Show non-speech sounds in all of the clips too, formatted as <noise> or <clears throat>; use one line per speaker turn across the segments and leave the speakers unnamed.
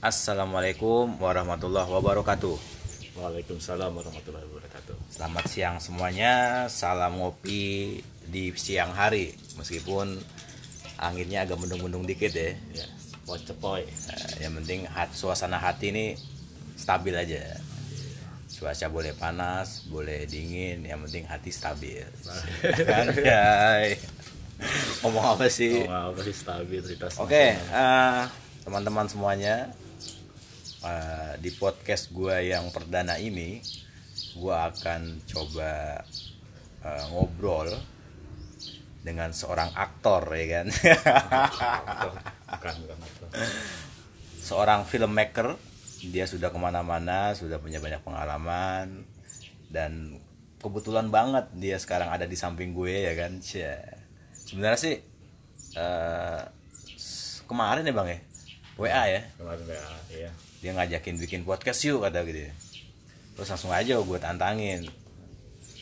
Assalamualaikum warahmatullahi wabarakatuh.
Waalaikumsalam warahmatullahi wabarakatuh.
Selamat siang semuanya. Salam ngopi di siang hari. Meskipun anginnya agak mendung-mendung dikit ya.
Ya, poy cepoy.
Eh, yang penting hat, suasana hati ini stabil aja. Cuaca boleh panas, boleh dingin, yang penting hati stabil. <laughs> Ngomong apa sih?
Oh, apa sih stabilitas?
Oke,
nasional?
eh, teman-teman semuanya, eh, di podcast gua yang perdana ini, gua akan coba eh, ngobrol dengan seorang aktor, ya kan,
bukan bukan aktor.
seorang filmmaker. Dia sudah ke mana-mana, sudah punya banyak pengalaman, dan kebetulan banget dia sekarang ada di samping gue, ya kan. Cia. Sebenarnya sih s- kemarin ya bang ya, WA ya.
Kemarin ya, iya.
Dia ngajakin bikin podcast yuk kata gitu ya. terus langsung aja gue tantangin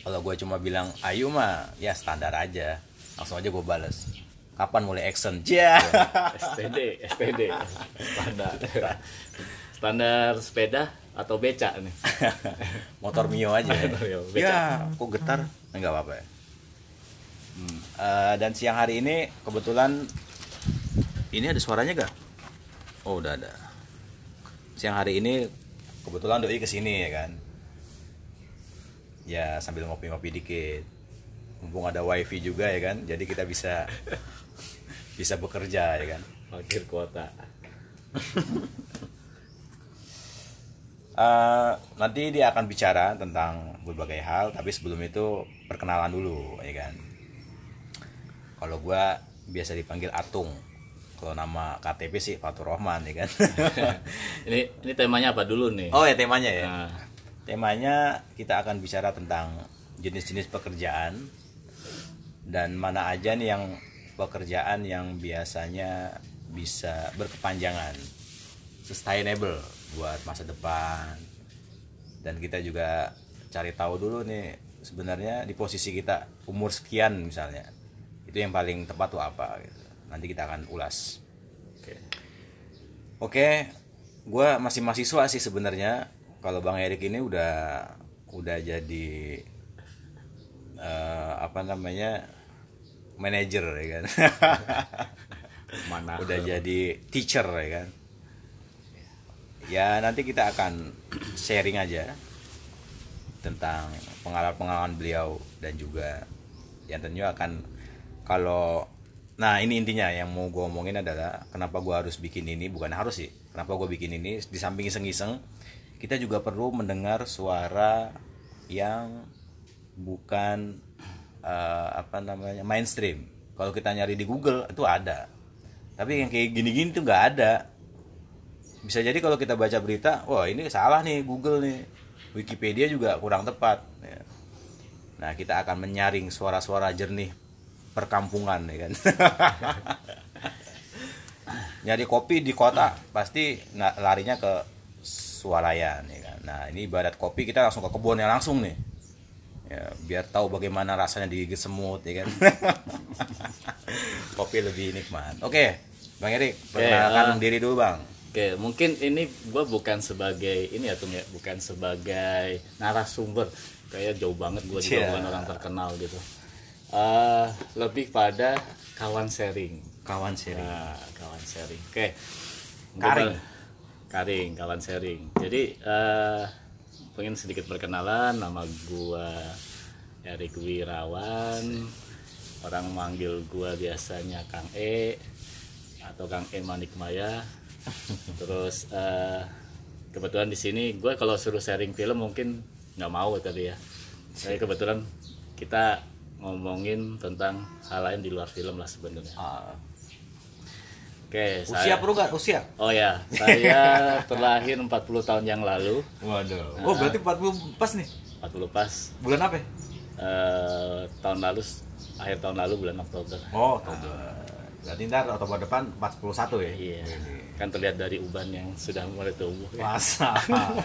kalau gue cuma bilang ayo mah ya standar aja langsung aja gue bales kapan mulai action ya <laughs>
STD, STD. Standar. Standar sepeda atau beca nih. <laughs>
motor mio aja
beca.
ya kok getar enggak apa-apa ya Hmm, eh, dan siang hari ini kebetulan ini ada suaranya gak oh udah ada siang hari ini kebetulan doi ke sini ya kan? Ya sambil ngopi-ngopi dikit. Mumpung ada wifi juga ya kan? Jadi kita bisa <laughs> bisa bekerja ya kan?
Parkir kuota.
Eh, nanti dia akan bicara tentang berbagai hal tapi sebelum itu perkenalan dulu ya kan? Kalau gua biasa dipanggil Atung kalau nama KTP sih Fatur Rahman ya kan <laughs>
ini ini temanya apa dulu nih?
oh ya temanya ya
Nah,
temanya kita akan bicara tentang jenis-jenis pekerjaan dan mana aja nih yang pekerjaan yang biasanya bisa berkepanjangan sustainable buat masa depan dan kita juga cari tahu dulu nih sebenarnya di posisi kita umur sekian misalnya itu yang paling tepat tuh apa gitu. Nanti kita akan ulas
Oke.
Oke, gue masih mahasiswa sih sebenarnya. Kalau Bang Erik ini udah udah jadi eh, apa namanya manajer ya kan. <laughs>
Mana?
udah jadi teacher ya kan. Ya nanti kita akan sharing aja tentang pengalaman-pengalaman beliau dan juga yang tentunya akan kalau nah ini intinya yang mau gue omongin adalah kenapa gue harus bikin ini bukan harus sih. Kenapa gue bikin ini? Di samping iseng-iseng kita juga perlu mendengar suara yang bukan eh, apa namanya mainstream. Kalau kita nyari di Google itu ada. Tapi yang kayak gini-gini tuh nggak ada. Bisa jadi kalau kita baca berita wah ini salah nih Google nih. Wikipedia juga kurang tepat ya. nah kita akan menyaring suara-suara jernih perkampungan ya kan <laughs> nyari kopi di kota pasti larinya ke swalayan ya kan nah ini ibarat kopi kita langsung ke kebunnya langsung nih ya biar tahu bagaimana rasanya digigit semut ya kan <laughs> kopi lebih nikmat oke bang Erik perkenalkan
eh,
diri dulu bang
Oke, mungkin ini gue bukan sebagai ini ya Tung ya, bukan sebagai narasumber. Kayak jauh banget gue juga
Cia.
bukan orang terkenal gitu. Eh, lebih pada kawan sharing.
kawan seri
Nah, kawan sharing. Oke. Mungkin
Karing.
Karing, kawan sharing. Jadi eh pengen sedikit perkenalan nama gua Erik Wirawan. Orang manggil gua biasanya Kang E atau Kang E Manikmaya. Terus eh kebetulan di sini gue kalau suruh sharing film mungkin nggak mau tadi ya. Tapi kebetulan kita ngomongin tentang hal lain di luar film lah sebenarnya.
Ah,
Oke,
usia
saya,
perlu usia?
Oh ya, saya <laughs> terlahir 40 tahun yang lalu,
waduh. Oh berarti 40 pas nih?
40 pas.
Bulan apa? Ya?
eh, tahun lalu akhir tahun lalu bulan Oktober.
oh Oktober berarti ntar Oktober depan 41 ya
Iya. Kan terlihat dari uban yang sudah mulai tumbuh. Ya.
masa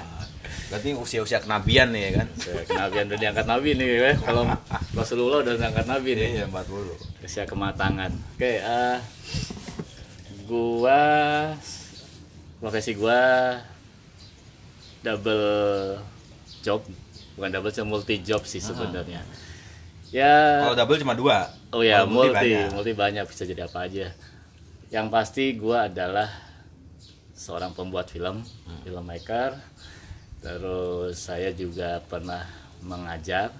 <laughs> berarti usia-usia kenabian nih ya kan
Ya, kenabian udah diangkat nabi nih ya. Kalau Rasulullah udah diangkat nabi nih.
iya 40
Usia kematangan. Oke, eh gua profesi gua double job bukan double job multi job sih sebenarnya ya
Kalau double cuma dua.
Oh ya
Kalau
multi
banyak.
multi banyak bisa jadi apa aja yang pasti gua adalah seorang pembuat film
Hmm.
filmmaker terus saya juga pernah mengajar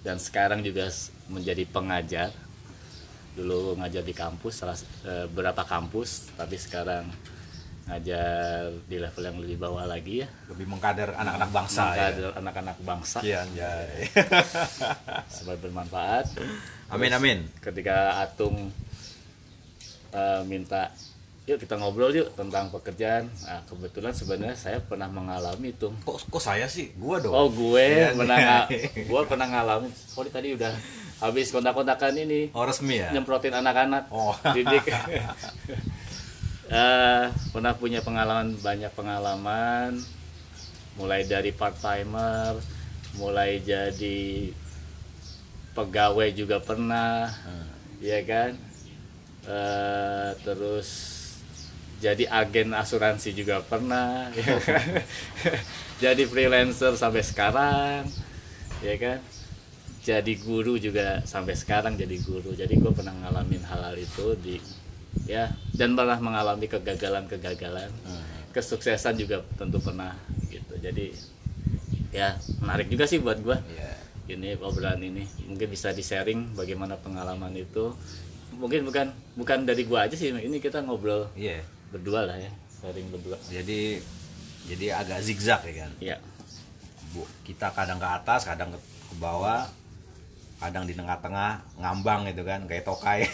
dan sekarang juga menjadi pengajar dulu ngajar di kampus salah s- eh, beberapa kampus tapi sekarang ngajar di level yang lebih bawah lagi ya
Lebih mengkader anak-anak bangsa ya.
Mengajar anak-anak bangsa
Iya, anjay. <laughs>
supaya bermanfaat
Amin
Terus
amin.
ketika Atung eh, minta yuk kita ngobrol yuk tentang pekerjaan nah, kebetulan sebenarnya saya pernah mengalami itu
Kok kok saya sih? Gua dong.
oh gue
Iya,
pernah
iya.
nga- gue pernah ngalamin sorry tadi udah habis kontak-kontakan ini
Oh, resmi ya?
nyemprotin anak-anak
Oh.
didik <laughs> Eh, pernah punya pengalaman banyak pengalaman mulai dari part timer mulai jadi pegawai juga pernah
Hmm.
ya kan Eh, terus jadi agen asuransi juga pernah ya kan? <laughs> jadi freelancer sampai sekarang ya kan jadi guru juga sampai sekarang jadi guru jadi gue pernah ngalamin hal-hal itu di ya dan pernah mengalami kegagalan-kegagalan
Hmm.
kesuksesan juga tentu pernah gitu jadi ya menarik juga sih buat gue
Iya.
ini obrolan ini mungkin bisa di sharing bagaimana pengalaman itu mungkin bukan bukan dari gua aja sih ini kita ngobrol
Iya.
berdua lah ya sharing berdua
Jadi jadi agak zigzag ya kan. Bu, kita kadang ke atas, kadang ke, ke bawah, kadang di tengah-tengah ngambang gitu kan, kayak tokai.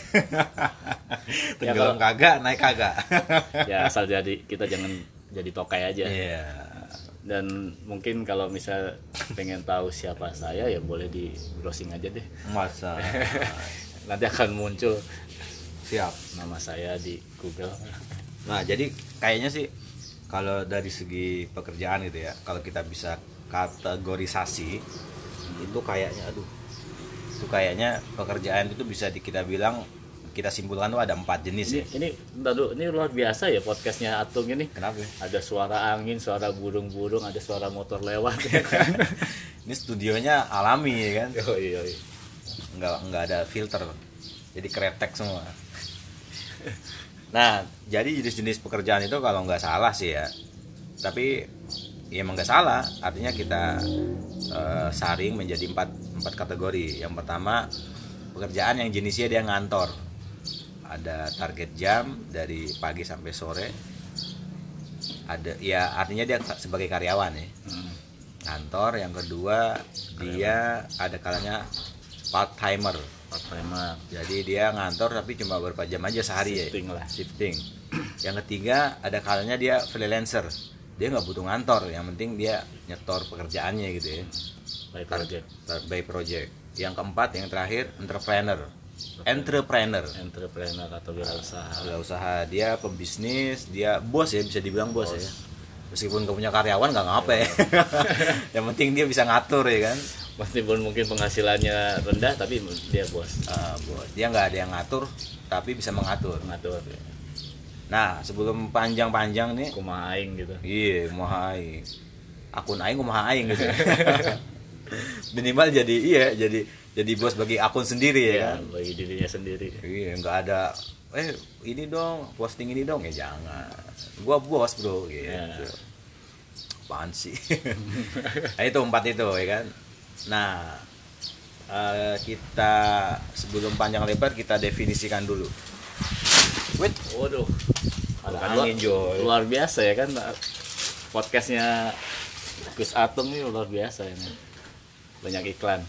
<laughs> Tenggelam
kalau-
kagak, naik kagak. <laughs>
ya asal jadi kita jangan jadi tokai aja
Iya.
dan mungkin kalau misal pengen tahu siapa saya ya boleh di browsing aja deh
Masa <laughs>
nanti akan muncul
siap.
nama saya di Google
Nah, jadi kayaknya sih kalau dari segi pekerjaan gitu ya, kalau kita bisa kategorisasi itu kayaknya aduh. Itu kayaknya pekerjaan itu bisa di, kita bilang kita simpulkan tuh ada empat jenis
ini
ya.
ini dulu, ini luar biasa ya podcastnya Atung ini
Kenapa? ya?
ada suara angin suara burung-burung ada suara motor lewat ya <laughs> kan
Ini studionya alami ya kan.
oh iya, iya.
nggak nggak ada filter jadi kretek semua nah jadi jenis-jenis pekerjaan itu kalau nggak salah sih ya tapi ya emang nggak salah. Artinya kita eh, saring menjadi empat empat kategori. Yang pertama pekerjaan yang jenisnya dia ngantor. Ada target jam dari pagi sampai sore. Ada ya artinya dia sebagai karyawan ya.
Hmm.
kantor yang kedua dia ada kalanya part timer
part timer
jadi dia ngantor tapi cuma beberapa jam aja sehari
Shifting
ya
lah.
shifting. Yang ketiga ada kalanya dia freelancer dia nggak butuh ngantor yang penting dia nyetor pekerjaannya gitu ya.
By project.
By project. Yang keempat yang terakhir entrepreneur. Entrepreneur.
Entrepreneur atau wirausaha.
Usaha dia pebisnis dia bos ya bisa dibilang bos, ya. Meskipun gak punya karyawan nggak ngapa ya. <laughs> Yang penting dia bisa ngatur ya kan.
Meskipun mungkin penghasilannya rendah tapi dia bos.
Ah, bos. Dia nggak ada yang ngatur tapi bisa mengatur.
Mengatur
nah sebelum panjang-panjang nih.
Kumaha aing gitu.
Iya kumaha aing. Akun aing kumaha aing gitu. <laughs> Minimal jadi iya jadi jadi bos bagi akun sendiri ya
ya
kan?
bagi dirinya sendiri.
Iya nggak ada eh ini dong posting ini dong. Ya jangan. Gua bos bro. Gitu.
Ya.
apaan sih? <laughs> Nah itu empat itu ya kan? Nah eh, kita sebelum panjang lebar kita definisikan dulu wait
waduh
Ada angin, Joy.
luar biasa ya kan podcastnya Gus Atung ini luar biasa ini banyak iklan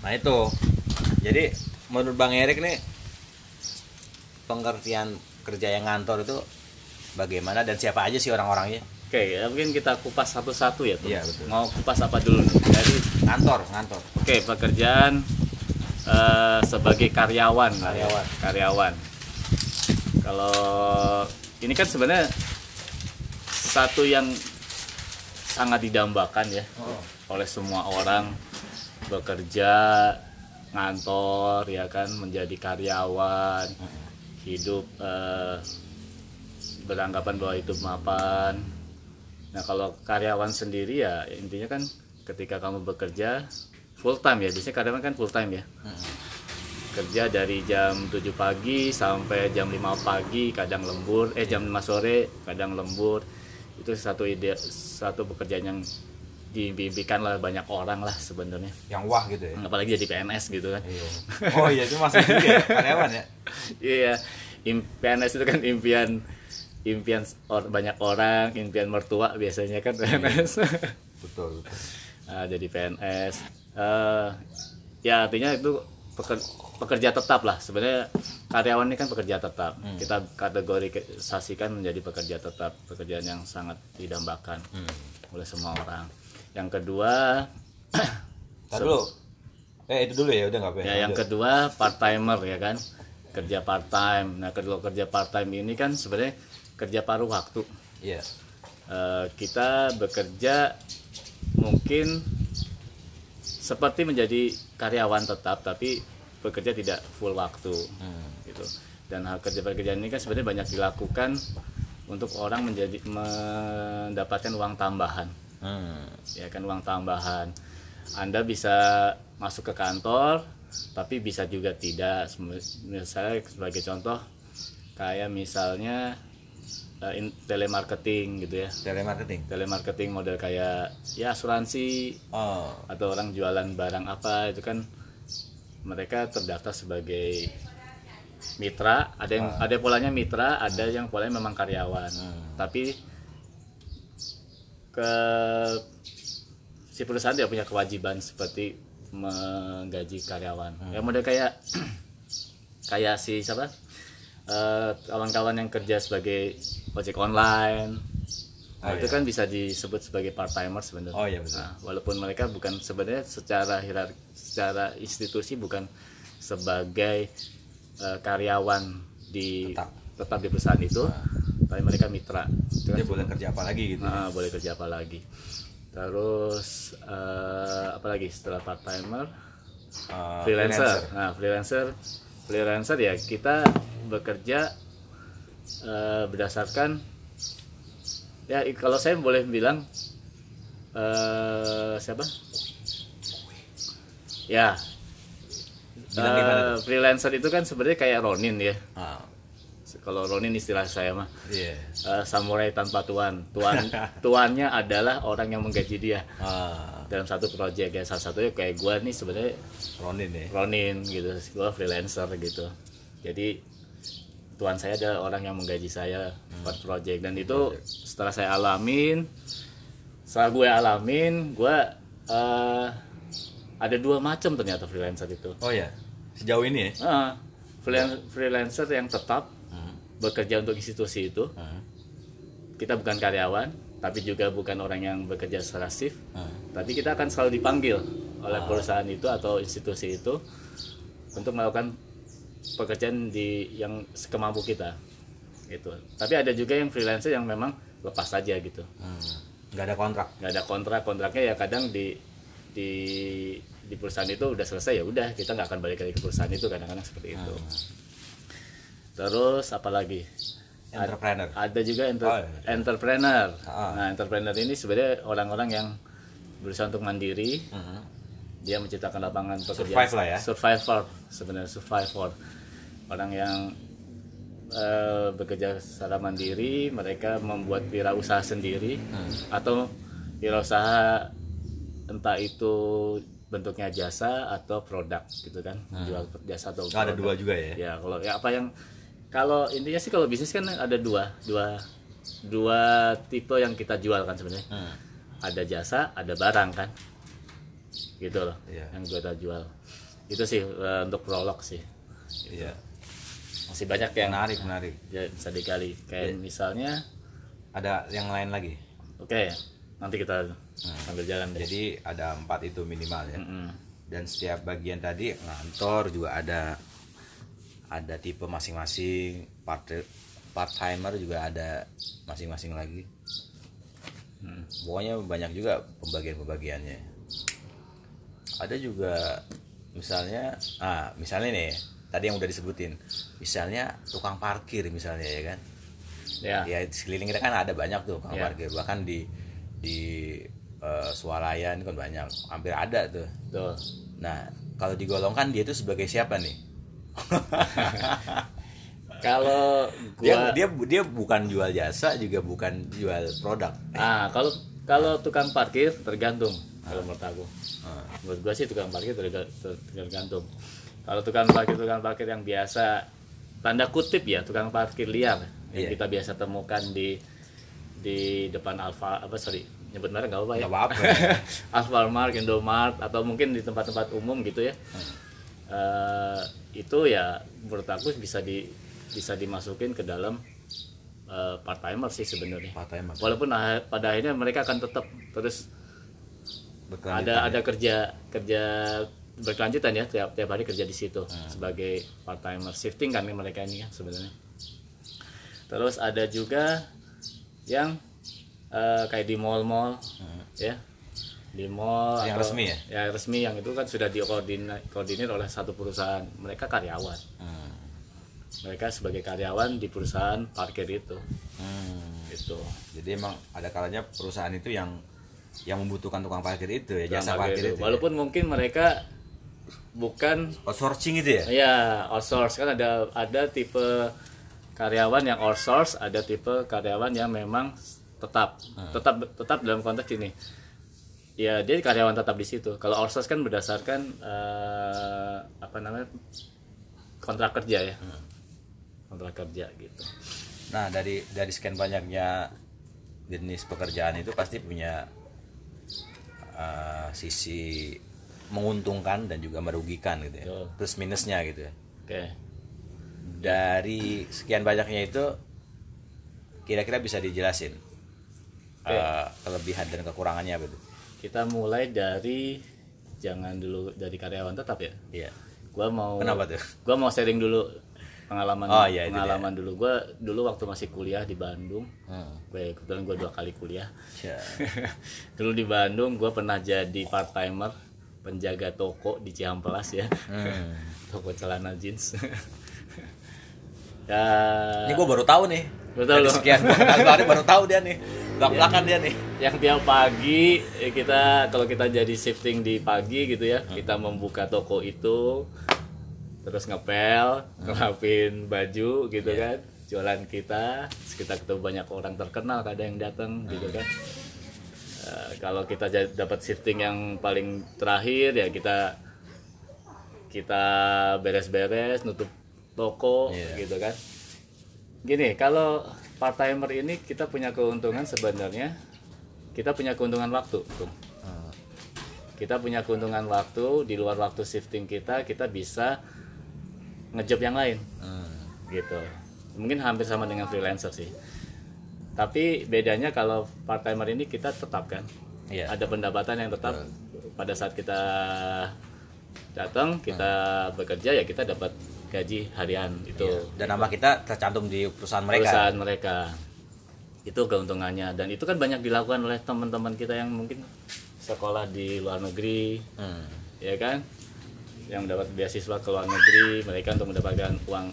Nah itu, jadi menurut Bang Erik nih pengertian kerja yang ngantor itu bagaimana dan siapa aja sih orang-orangnya?
oke ya mungkin kita kupas satu-satu ya tuh
Iya, betul.
mau kupas apa dulu nih? dari
Ngantor, ngantor.
Oke, pekerjaan eh, sebagai karyawan, ya.
Karyawan.
Karyawan. Kalau ini kan sebenarnya satu yang sangat didambakan ya.
Oh.
oleh semua orang bekerja ngantor ya kan menjadi karyawan hidup eh, beranggapan bahwa itu mapan. Nah kalau karyawan sendiri ya intinya kan ketika kamu bekerja full time ya biasanya karyawan kan full time ya kerja dari jam 7 pagi sampai jam 5 pagi kadang lembur. Eh jam 5 sore kadang lembur. Itu satu ide satu pekerjaan yang diimpikan lah banyak orang lah sebenarnya.
Yang wah gitu ya?
Apalagi jadi PNS gitu kan.
Iya. Oh iya itu masuk juga ya? Karyawan ya? <laughs>
Iya im- PNS itu kan impian impian or- banyak orang impian mertua biasanya kan PNS
betul betul.
Nah, <laughs> jadi PNS Eh, ya artinya itu peker- pekerja tetap lah. Sebenarnya karyawan ini kan pekerja tetap. Kita kategorisasikan menjadi pekerja tetap pekerjaan yang sangat didambakan oleh semua orang. Yang kedua <clears throat>
dulu. Eh itu dulu ya udah nggak apa
ya yang kedua part timer ya kan. Kerja part time nah kalau kerja part time ini kan sebenarnya kerja paruh waktu.
Iya.
Eh, kita bekerja mungkin seperti menjadi karyawan tetap tapi bekerja tidak full waktu gitu. Dan hal kerja pekerjaan ini kan sebenarnya banyak dilakukan untuk orang menjadi mendapatkan uang tambahan.
Hmm.
ya kan uang tambahan. Anda bisa masuk ke kantor tapi bisa juga tidak. Misalnya sebagai contoh kayak misalnya eh, in- telemarketing gitu ya.
Telemarketing?
Telemarketing model kayak ya asuransi.
Oh.
Atau orang jualan barang apa itu kan mereka terdaftar sebagai mitra. Ada yang ada polanya mitra ada yang polanya memang karyawan. Tapi ke si perusahaan dia punya kewajiban seperti menggaji karyawan. Ya model kayak <clears throat> kayak si siapa Eh, kawan-kawan yang kerja sebagai ojek online Nah,
Oh,
itu
iya.
kan bisa disebut sebagai part timer sebenarnya.
Oh, iya, betul.
Nah, walaupun mereka bukan sebenarnya secara hierarki, secara institusi bukan sebagai eh, karyawan di
Tetap.
di perusahaan itu, tapi mereka mitra. Itu kan
boleh kerja apa lagi gitu
Nah, boleh kerja apa lagi. Terus eh, apa lagi setelah part timer?
Eh,
freelancer. Nah, freelancer, freelancer ya kita bekerja eh, berdasarkan ya kalau saya boleh bilang eh siapa? Ya.
Bilang
eh, freelancer itu kan sebenarnya kayak Ronin ya.
Ah,
Kalau Ronin istilah saya mah
iya
eh, samurai tanpa tuan. Tuan <laughs> tuannya adalah orang yang menggaji dia
Ah,
dalam satu proyek ya. Salah satunya kayak gua nih sebenarnya
Ronin ya
Ronin gitu gue freelancer gitu jadi tuan saya adalah orang yang menggaji saya per project. Dan itu setelah saya alamin setelah gue alamin gue eh, ada dua macam ternyata freelancer itu.
Oh ya sejauh ini ya?
Ah, freelan- freelancer yang tetap
Hmm.
bekerja untuk institusi itu.
Hmm.
kita bukan karyawan tapi juga bukan orang yang bekerja secara shift.
Hmm.
tapi kita akan selalu dipanggil oleh perusahaan itu atau institusi itu untuk melakukan pekerjaan di yang sekemampu kita gitu tapi ada juga yang freelancer yang memang lepas saja gitu
Hmm. nggak ada kontrak
nggak ada kontrak kontraknya ya kadang di di di perusahaan itu udah selesai ya udah kita nggak akan balik lagi ke perusahaan itu kadang-kadang seperti itu terus apalagi
entrepreneur
ada juga enter-
Oh, iya.
entrepreneur.
Ah.
Nah, entrepreneur ini sebenarnya orang-orang yang berusaha untuk mandiri,
Mhm.
Dia menciptakan lapangan pekerjaan.
Survive lah ya.
Survivor sebenarnya survivor. Orang yang eh, bekerja secara mandiri, mereka membuat wirausaha sendiri
Hmm.
atau wirausaha entah itu bentuknya jasa atau produk gitu kan, jual jasa atau
Hmm. ada
produk.
dua juga ya
Ya kalau ya apa yang kalau intinya sih kalau bisnis kan ada dua dua dua tipe yang kita jual kan sebenarnya.
Hmm.
Ada jasa, ada barang kan. Gitu loh.
Iya.
Yang kita jual. Itu sih eh, untuk prolog sih.
iya
Masih banyak yang
menarik menarik
ya, bisa dikali. Kayak misalnya
ada yang lain lagi
oke, nanti kita sambil jalan deh.
jadi ada empat itu minimal ya
Mm-mm.
dan setiap bagian tadi ngantor juga ada ada tipe masing-masing part part timer juga ada masing-masing lagi Hmm, pokoknya banyak juga pembagian-pembagiannya ada juga misalnya ah misalnya nih tadi yang udah disebutin. Misalnya tukang parkir misalnya ya kan?
Ya.
ya di sekeliling kita kan ada banyak tuh tukang
Ya.
parkir. Bahkan di di eh, Swalayan kan banyak. Hampir ada tuh.
Tuh.
nah kalau digolongkan dia itu sebagai siapa nih? <laughs>
Kalau
dia
gua
dia dia bukan jual jasa juga bukan jual produk.
Ah, kalau kalau tukang parkir tergantung kalau menurut aku.
Ah.
Menurut gua sih tukang parkir terga- ter- tergantung. Kalau tukang parkir tukang parkir yang biasa tanda kutip ya tukang parkir liar yang
Iya.
kita biasa temukan di di depan Alfa apa sorry nyebut merek nggak apa-apa ya
apa-apa. <laughs>
Alfamart, Indomart atau mungkin di tempat-tempat umum gitu ya Eh, itu ya menurut aku bisa di bisa dimasukin ke dalam eh, part timer sih sebenarnya walaupun ah- pada akhirnya mereka akan tetap terus ada
ya.
ada kerja kerja berkelanjutan ya tiap tiap hari kerja di situ
Hmm.
sebagai part timer shifting kan mereka ini kan sebenarnya terus ada juga yang eh, kayak di mall-mall ya di mall
Hmm. Yang
atau-
resmi ya?
ya resmi yang itu kan sudah dikoordinir koordinir oleh satu perusahaan mereka karyawan
Hmm.
mereka sebagai karyawan di perusahaan parkir itu
Hmm.
gitu
jadi emang ada kalanya perusahaan itu yang yang membutuhkan tukang parkir itu ya jasa
parkir itu.
itu ya.
walaupun mungkin mereka bukan
outsourcing itu ya
Ya, outsource kan ada ada tipe karyawan yang outsource, ada tipe karyawan yang memang tetap tetap tetap dalam konteks ini. Ya, dia karyawan tetap di situ. Kalau outsource kan berdasarkan eh, apa namanya? kontrak kerja ya. Kontrak kerja gitu.
Nah dari dari sekian banyaknya jenis pekerjaan itu pasti punya uh, sisi menguntungkan dan juga merugikan gitu ya. Plus minusnya gitu ya.
Oke.
Dari sekian banyaknya itu kira-kira bisa dijelasin
Oke.
uh, kelebihan dan kekurangannya apa?
Kita mulai dari jangan dulu dari karyawan tetap ya.
Iya.
Gua mau
Kenapa tuh?
Gua mau sharing dulu pengalaman
Oh, iya,
pengalaman dulu. Gua dulu waktu masih kuliah di Bandung.
Hmm.
Gue kebetulan gue dua kali kuliah.
Ya. <laughs>
dulu di Bandung gue pernah jadi part timer penjaga toko di Cihampelas ya.
Hmm. <laughs>
toko celana jeans. <laughs> ya.
Ini gue baru tahu nih.
Tahu
Dari sekian kali baru, baru tahu dia nih. Belak-belakan dia nih.
yang tiap pagi eh, kita kalau kita jadi shifting di pagi gitu ya
Hmm.
kita membuka toko itu terus ngepel ngelapin baju gitu
Iya.
kan jualan kita Terus kita ketemu banyak orang terkenal kadang yang datang gitu
Hmm.
kan Eh, kalau kita dapat shifting yang paling terakhir ya kita kita beres-beres nutup toko
Iya.
gitu kan gini kalau part timer ini kita punya keuntungan sebenarnya kita punya keuntungan waktu Tung.
Hmm.
kita punya keuntungan waktu di luar waktu shifting kita kita bisa ngejob yang lain.
Hmm.
gitu. Mungkin hampir sama dengan freelancer sih. Tapi bedanya kalau part timer ini kita tetap kan?
Iya.
ada pendapatan yang tetap. Pada saat kita datang kita bekerja ya kita dapat gaji harian. Itu.
Dan nama kita tercantum di perusahaan mereka.
perusahaan mereka. Itu keuntungannya. Dan itu kan banyak dilakukan oleh teman-teman kita yang mungkin sekolah di luar negeri.
Hmm.
ya kan yang mendapat beasiswa ke luar negeri mereka untuk mendapatkan uang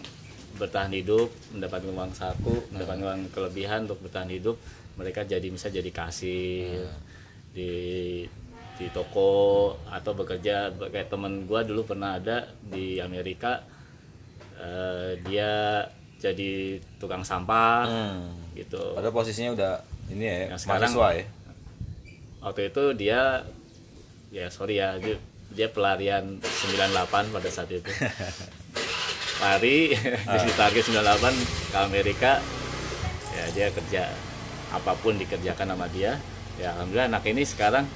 bertahan hidup mendapatkan uang saku mendapatkan uang kelebihan untuk bertahan hidup mereka jadi bisa jadi kasir di di toko atau bekerja kayak temen gua dulu pernah ada di Amerika eh, dia jadi tukang sampah
Hmm.
gitu
Padahal posisinya udah ini ya,
Nah, sekarang-
mahasiswa ya.
waktu itu dia ya sorry ya dia, dia pelarian 98 pada saat itu. Lari di target 98 ke Amerika. Ya dia kerja apa pun dikerjakan sama dia. Ya alhamdulillah anak ini sekarang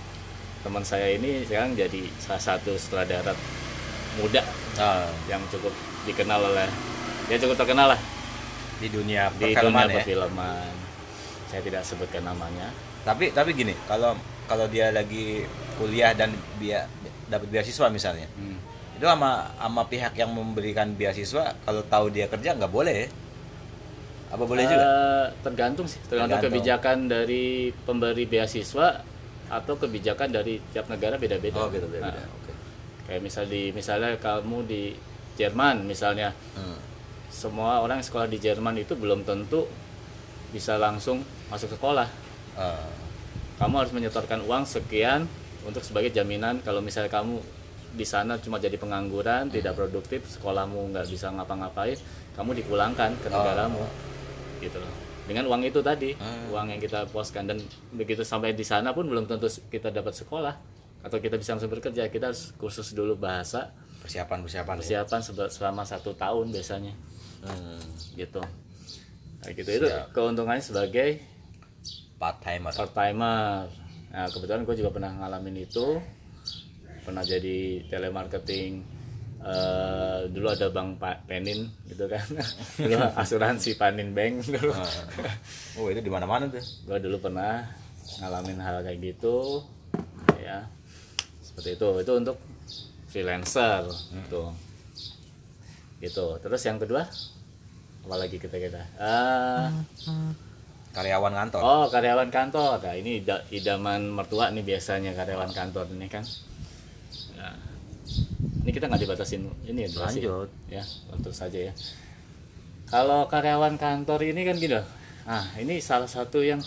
teman saya ini sekarang jadi salah satu sutradara muda
Ah,
yang cukup dikenal oleh dia cukup terkenal lah.
Di dunia
di
perfilman
dunia
ya.
perfilman. Saya tidak sebutkan namanya.
Tapi tapi gini, kalau kalau dia lagi kuliah dan dia dapat beasiswa misalnya,
Hmm.
itu sama sama pihak yang memberikan beasiswa kalau tahu dia kerja nggak boleh? Apa boleh juga?
Eh, tergantung sih, tergantung
Tergantung.
kebijakan dari pemberi beasiswa atau kebijakan dari tiap negara beda-beda.
Oh gitu beda.
Nah,
Oke.
kayak misal di misalnya kamu di Jerman misalnya,
Hmm.
semua orang yang sekolah di Jerman itu belum tentu bisa langsung masuk sekolah
Eh,
kamu harus menyetorkan uang sekian untuk sebagai jaminan kalau misalnya kamu di sana cuma jadi pengangguran tidak produktif sekolahmu nggak bisa ngapa-ngapain kamu dipulangkan ke negaramu. Gitu loh. Dengan uang itu tadi uang yang kita poskan dan begitu sampai di sana pun belum tentu kita dapat sekolah. Atau kita bisa langsung bekerja kita harus kursus dulu bahasa.
Persiapan persiapan ya.
persiapan sebe- selama satu tahun biasanya.
Hmm,
gitu. Kayak gitu. Itu
Siap.
keuntungannya sebagai
part timer
part timer nah kebetulan gue juga pernah ngalamin itu. Pernah jadi telemarketing eh, dulu ada bank Pa- Penin gitu kan. <laughs> Dulu asuransi Panin Bank dulu.
Oh itu di mana mana tuh?
Gue dulu pernah ngalamin hal kayak gitu. Ya seperti itu. Itu untuk freelancer gitu gitu. Terus yang kedua? Apa lagi kita kita Ah,
karyawan kantor
Oh karyawan kantor, nah ini ida- idaman mertua nih biasanya karyawan kantor ini kan. Nah, ini kita nggak dibatasin ini ya durasi.
Lanjut.
Ya, terus saja ya. Kalau karyawan kantor ini kan gitu. Nah ini salah satu yang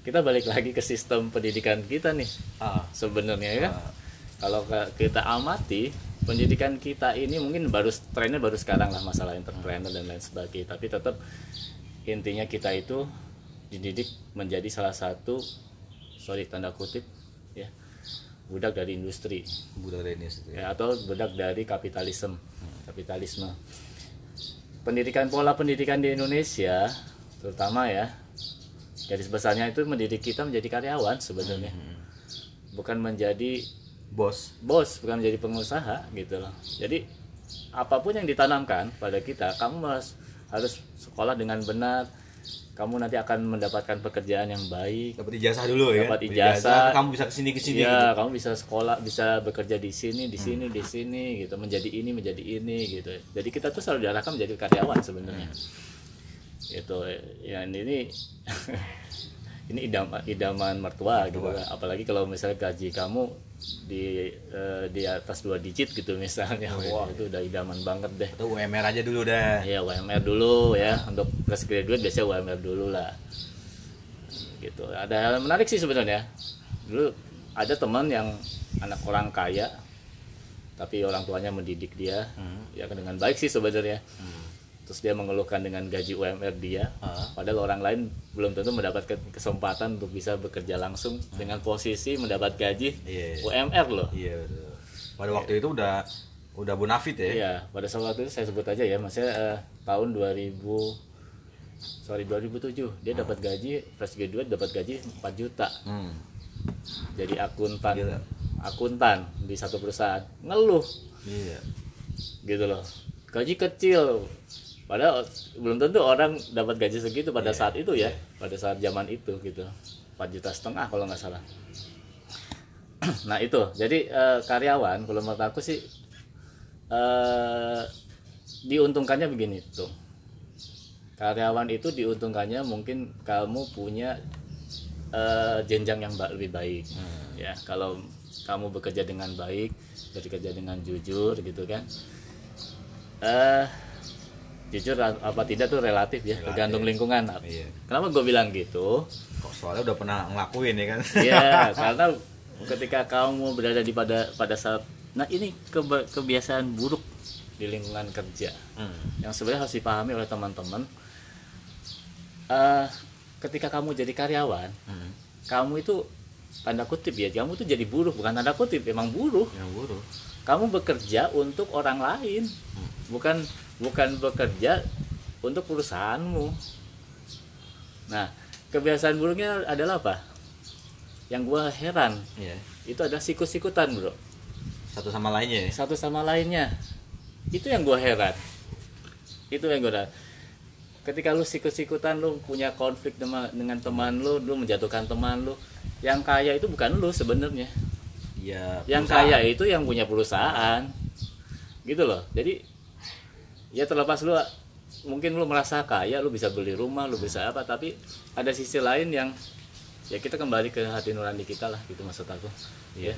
kita balik lagi ke sistem pendidikan kita nih
Ah,
sebenarnya ya.
ah.
Kalau kita amati pendidikan kita ini mungkin baru trennya baru sekarang lah masalah entrepreneur dan lain sebagainya. Tapi tetap intinya kita itu dididik menjadi salah satu sorry tanda kutip ya budak dari industri.
Budak Dennis itu ya.
atau budak dari kapitalisme. Kapitalisme. Pendidikan pola pendidikan di Indonesia terutama ya garis besarnya itu mendidik kita menjadi karyawan sebenarnya. Bukan menjadi
bos.
Bos bukan menjadi pengusaha gitu loh. Jadi apa pun yang ditanamkan pada kita kamu harus harus sekolah dengan benar. Kamu nanti akan mendapatkan pekerjaan yang baik.
Dapat ijazah dulu ya?
Dapat ijazah.
kamu bisa ke sini ke sini
Iya, kamu bisa sekolah, bisa bekerja di sini, di sini, di sini, gitu, menjadi ini, menjadi ini, gitu. Jadi kita tuh selalu diarahkan menjadi karyawan sebenarnya. Itu, ya ini, <laughs> ini idam, idaman mertua, gitu. Apalagi kalau misalnya gaji kamu di eh, di atas dua digit gitu misalnya, wah itu udah idaman banget deh.
atau UMR aja dulu dah
Ya UMR dulu ya untuk fresh graduate biasanya UMR dulu lah. Gitu. Ada hal yang menarik sih sebenarnya. Dulu ada teman yang anak orang kaya tapi orang tuanya mendidik dia ya dengan baik sih sebenarnya. Terus dia mengeluhkan dengan gaji UMR dia,
Ah.
padahal orang lain belum tentu mendapatkan kesempatan untuk bisa bekerja langsung dengan posisi mendapat gaji
Iya.
UMR loh.
iya betul pada waktu itu udah udah bonafit ya
Iya, pada saat itu saya sebut aja ya, maksudnya eh, tahun 2000 sorry 2007 dia dapat gaji fresh graduate dapat gaji 4 juta
hmm.
jadi akuntan
Gila.
akuntan di satu perusahaan ngeluh
iya
gitu loh gaji kecil padahal belum tentu orang dapat gaji segitu pada saat itu ya. Pada saat zaman itu gitu. 4 juta setengah kalau nggak salah. <clears throat> Nah itu. Jadi eh, karyawan kalau menurut aku sih eh, diuntungkannya begini tuh. Karyawan itu diuntungkannya mungkin kamu punya eh, jenjang yang ba- lebih baik. Ya kalau kamu bekerja dengan baik bekerja dengan jujur gitu kan. Eh jujur apa tidak tuh relatif ya tergantung lingkungan
Iya.
kenapa gue bilang gitu
kok soalnya udah pernah ngelakuin ya kan
Iya, <laughs> karena ketika kamu berada di pada pada saat nah ini keba- kebiasaan buruk di lingkungan kerja
hmm.
yang sebenarnya harus dipahami oleh teman-teman. Eh, ketika kamu jadi karyawan,
Hmm.
kamu itu tanda kutip ya, kamu tuh jadi buruh bukan tanda kutip, emang buruh.
yang buruh
Kamu bekerja untuk orang lain, bukan bukan bekerja untuk perusahaanmu. Nah, kebiasaan buruknya adalah apa? Yang gua heran.
Iya.
Itu ada sikut-sikutan bro.
Satu sama lainnya ya?
Satu sama lainnya. Itu yang gue heran. Itu yang gue heran. Ketika lu sikut-sikutan lu punya konflik dengan, dengan teman lu lu menjatuhkan teman lu yang kaya itu bukan lu sebenarnya.
Iya
yang kaya itu yang punya perusahaan. Gitu loh. Jadi ya terlepas lu mungkin lu merasa kaya lu bisa beli rumah lu bisa apa tapi ada sisi lain yang ya kita kembali ke hati nurani kita lah gitu maksud aku. Ya.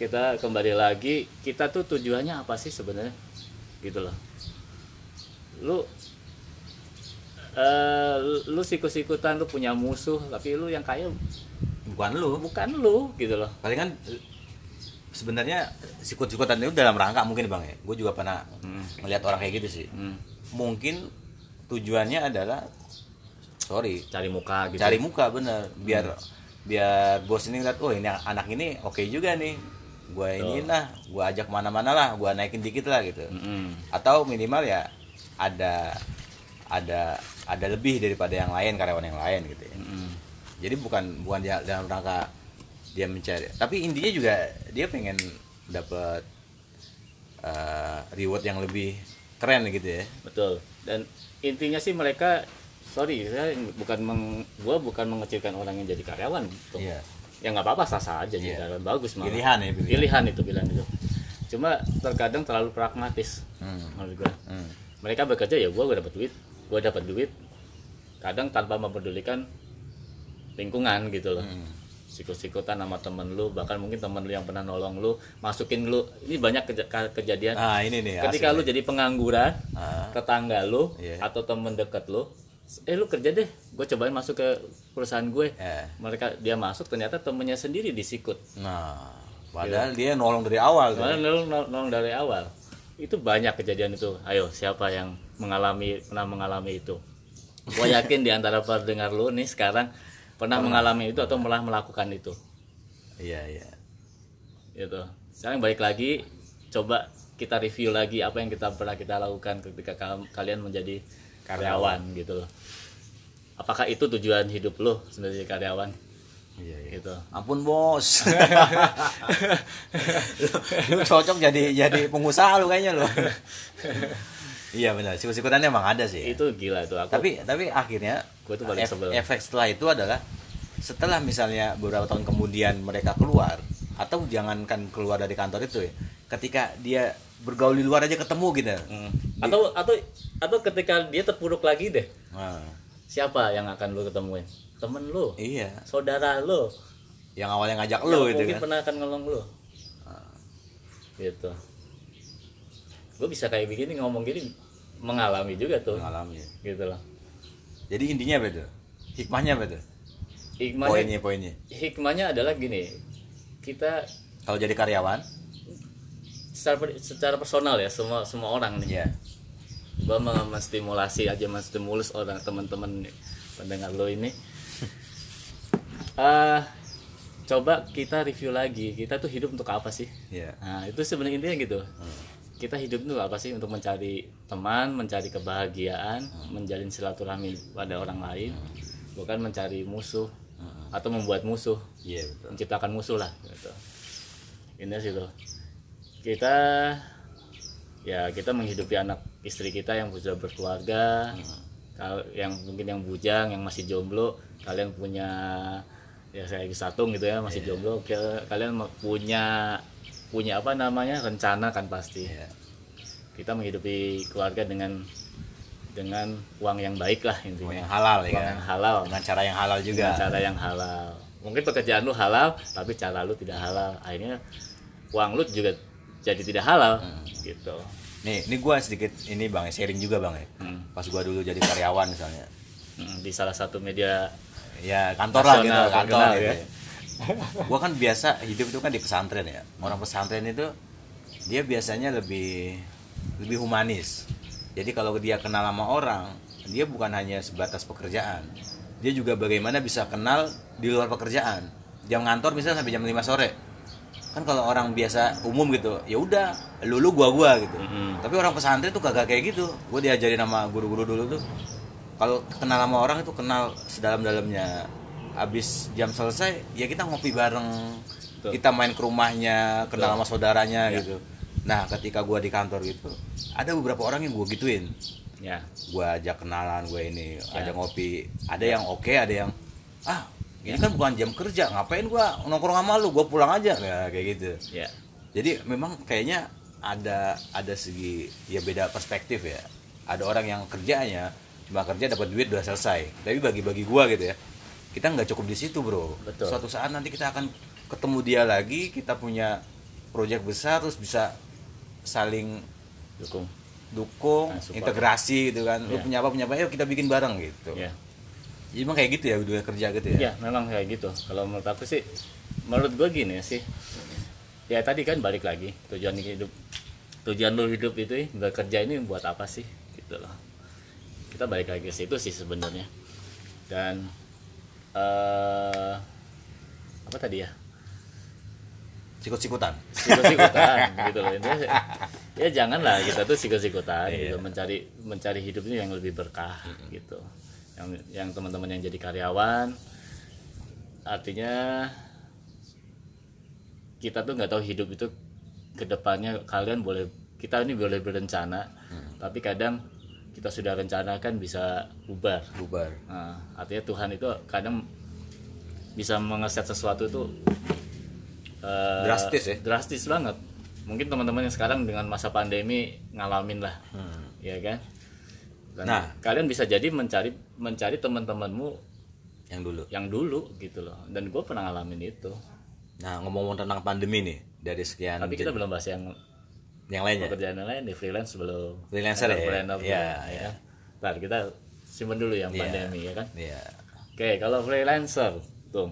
Kita kembali lagi kita tuh tujuannya apa sih sebenarnya? Gitu loh. Lu eh, lu sikut-sikutan lu punya musuh tapi lu yang kaya
bukan lu.
Bukan lu gitu loh.
Palingan sebenarnya sikut-sikutan itu dalam rangka mungkin bang ya. Gue juga pernah melihat orang kayak gitu sih.
Hmm,
mungkin tujuannya adalah sorry
cari muka gitu.
cari muka bener. Biar biar bos ini lihat oh ini anak ini oke juga nih. Gue ini lah gue ajak ke mana-mana lah gue naikin dikit lah gitu.
Mm-mm.
atau minimal ya ada ada ada lebih daripada yang lain karyawan yang lain gitu ya.
Mm-mm.
jadi bukan bukan dalam rangka dia mencari. Tapi intinya juga dia pengen dapat eh, reward yang lebih keren gitu ya.
Betul. Dan intinya sih mereka sorry saya bukan meng, gua bukan mengecilkan orang yang jadi karyawan tuh
Iya.
ya nggak apa-apa sah sah aja jadi
Iya.
karyawan bagus malah.
Pilihan ya pilihan,
pilihan itu pilihan itu. Cuma terkadang terlalu pragmatis
Hmm,
menurut gua.
Hmm.
mereka bekerja ya gua gua dapat duit gua dapat duit. Kadang tanpa mempedulikan lingkungan gitu loh.
Hmm.
Sikut-sikutan sama temen lu bahkan mungkin temen lu yang pernah nolong lu masukin lu. Ini banyak keja- ke- kejadian.
Ah ini nih
ketika lu
nih.
jadi pengangguran
Ah,
tetangga lu
Iya.
atau temen deket lu eh lu kerja deh gue cobain masuk ke perusahaan gue.
Ya.
mereka dia masuk ternyata temennya sendiri disikut.
Nah padahal dia nolong dari awal.
Malah nolong, nolong- nolong dari awal. Itu banyak kejadian itu. Ayo siapa yang mengalami pernah mengalami itu? Gue yakin di antara pendengar lu nih sekarang pernah mengalami itu atau malah melakukan itu?
Iya iya.
Gitu. Sekarang balik lagi coba kita review lagi apa yang kita pernah kita lakukan ketika kal- kalian menjadi karyawan. gitu loh. Apakah itu tujuan hidup lo sebagai karyawan?
Iya, iya.
gitu.
Ampun bos. <laughs> Lu cocok jadi jadi pengusaha lu kayaknya lu <laughs> iya benar. Sikut-sikutannya emang ada sih.
Itu gila tuh aku
tapi tapi akhirnya
Gua tuh paling sebel.
efek setelah itu adalah setelah misalnya beberapa tahun kemudian mereka keluar atau jangankan keluar dari kantor itu ya ketika dia bergaul di luar aja ketemu gitu.
Hmm. atau atau atau ketika dia terpuruk lagi deh.
Nah,
siapa yang akan lo ketemuin? Temen lo
iya.
Saudara lo
yang awalnya ngajak lu
yang
itu
mungkin
kan.
pernah akan nolong lo
Ah.
gitu gue bisa kayak begini ngomong gini mengalami juga tuh.
Mengalami.
Gitu loh
jadi intinya apa itu? Hikmahnya apa itu?
Hikmahnya
poinnya poinnya.
Hikmahnya adalah gini kita
kalau jadi karyawan?
secara secara personal ya semua semua orang nih. Gua mau menstimulasi aja menstimulus orang teman-teman pendengar lo ini. <laughs> Eh coba kita review lagi kita tuh hidup untuk apa sih?
Ya
nah itu sebenarnya intinya gitu kita hidup itu apa sih? Untuk mencari teman mencari kebahagiaan menjalin silaturahmi pada orang lain. Bukan mencari musuh atau membuat musuh.
Iya betul.
Menciptakan musuh lah gitu. ini sih tuh kita ya kita menghidupi anak istri kita yang sudah berkeluarga kalau yang mungkin yang bujang yang masih jomblo. Kalian punya ya saya satung gitu ya masih jomblo. Ke- kalian punya punya apa namanya rencana kan pasti
Iya.
kita menghidupi keluarga dengan dengan uang yang baik lah
Uang
intinya
yang halal ya
uang
kan
yang halal
dengan cara yang halal juga
dengan cara yang halal mungkin pekerjaan lu halal tapi cara lu tidak halal akhirnya uang lu juga jadi tidak halal
Hmm.
gitu
nih ini gua sedikit ini bang sharing juga bang ya
Hmm.
pas gua dulu jadi karyawan misalnya
Hmm, di salah satu media
ya kantor lah gitu kantor
terkenal
gitu
ya.
ya. Gua kan biasa hidup itu kan di pesantren ya. Orang pesantren itu dia biasanya lebih lebih humanis. Jadi kalau dia kenal sama orang dia bukan hanya sebatas pekerjaan. Dia juga bagaimana bisa kenal di luar pekerjaan. Jam ngantor misalnya sampai jam 5 sore. Kan kalau orang biasa umum gitu ya udah lu lu gua gua gitu.
Mm-mm.
tapi orang pesantren tuh kagak kayak gitu. Gue diajarin sama guru-guru dulu tuh. Kalau kenal sama orang itu kenal sedalam-dalamnya habis jam selesai ya kita ngopi bareng.
Betul.
kita main ke rumahnya kenal sama saudaranya
Ya.
gitu. Nah ketika gua di kantor gitu ada beberapa orang yang gue gituin.
Ya
gue ajak kenalan gue ini
Ya.
ajak ngopi. Ada yang oke ada yang ah ini kan bukan jam kerja ngapain gua nongkrong sama lu? Gue pulang aja. Nah, kayak gitu.
Ya
jadi memang kayaknya ada ada segi ya beda perspektif ya. Ada orang yang kerjanya cuma kerja dapat duit udah selesai. Tapi bagi-bagi gua gitu ya kita nggak cukup di situ bro.
Betul.
suatu saat nanti kita akan ketemu dia lagi kita punya proyek besar terus bisa saling
dukung.
Dukung
Nah,
integrasi gitu kan. Lu
Iya.
punya apa punya apa yuk kita bikin bareng gitu.
Ya
jadi emang kayak gitu ya dunia kerja gitu ya?
Ya memang kayak gitu. Kalau menurut aku sih menurut gue gini sih. Ya tadi kan balik lagi tujuan hidup tujuan lu hidup itu bekerja ini buat apa sih? Gitu loh. Kita balik lagi ke situ sih sebenarnya. Dan eh apa tadi ya?
Sikut-sikutan.
Sikut-sikutan <laughs> gitu loh. Intinya, ya janganlah kita tuh sikut-sikutan
Iya.
gitu. Mencari mencari hidup ini yang lebih berkah gitu. Yang yang teman-teman yang jadi karyawan artinya kita tuh nggak tahu hidup itu ke depannya kalian boleh kita ini boleh berencana tapi kadang kita sudah rencanakan bisa bubar.
Bubar.
Nah, artinya Tuhan itu kadang bisa mengeset sesuatu itu eh,
Drastis ya?
drastis banget. Mungkin teman-teman yang sekarang dengan masa pandemi ngalamin lah
Hmm.
ya kan? Dan
Nah.
kalian bisa jadi mencari mencari teman-temanmu
yang dulu.
yang dulu gitu loh. Dan gue pernah ngalamin itu.
Nah ngomong-ngomong tentang pandemi nih dari sekian
tapi kita belum bahas yang
yang lainnya
pekerjaan yang lain di freelance belum
Freelancer ya? Iya,
ya. Ntar kita simpen dulu yang
Iya.
pandemi ya kan
Iya.
Oke, kalau freelancer, tuh.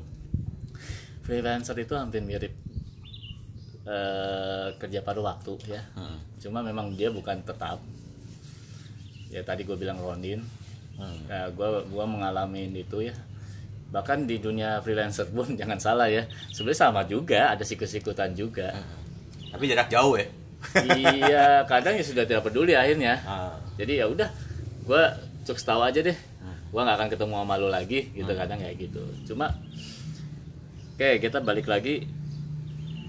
Freelancer itu hampir mirip eh, kerja paruh waktu ya.
Hmm.
Cuma memang dia bukan tetap. Ya tadi gue bilang Rondin,
Hmm.
ya, gue gua mengalami itu ya. Bahkan di dunia freelancer pun <laughs> jangan salah ya. Sebenarnya sama juga, ada sikut-sikutan juga.
tapi jarak jauh ya
iya, kadang ya sudah tidak peduli akhirnya.
Ah.
Jadi ya udah, gue cukup tahu aja deh. Gue nggak akan ketemu sama lu lagi, gitu kadang kayak gitu. Cuma, oke kita balik lagi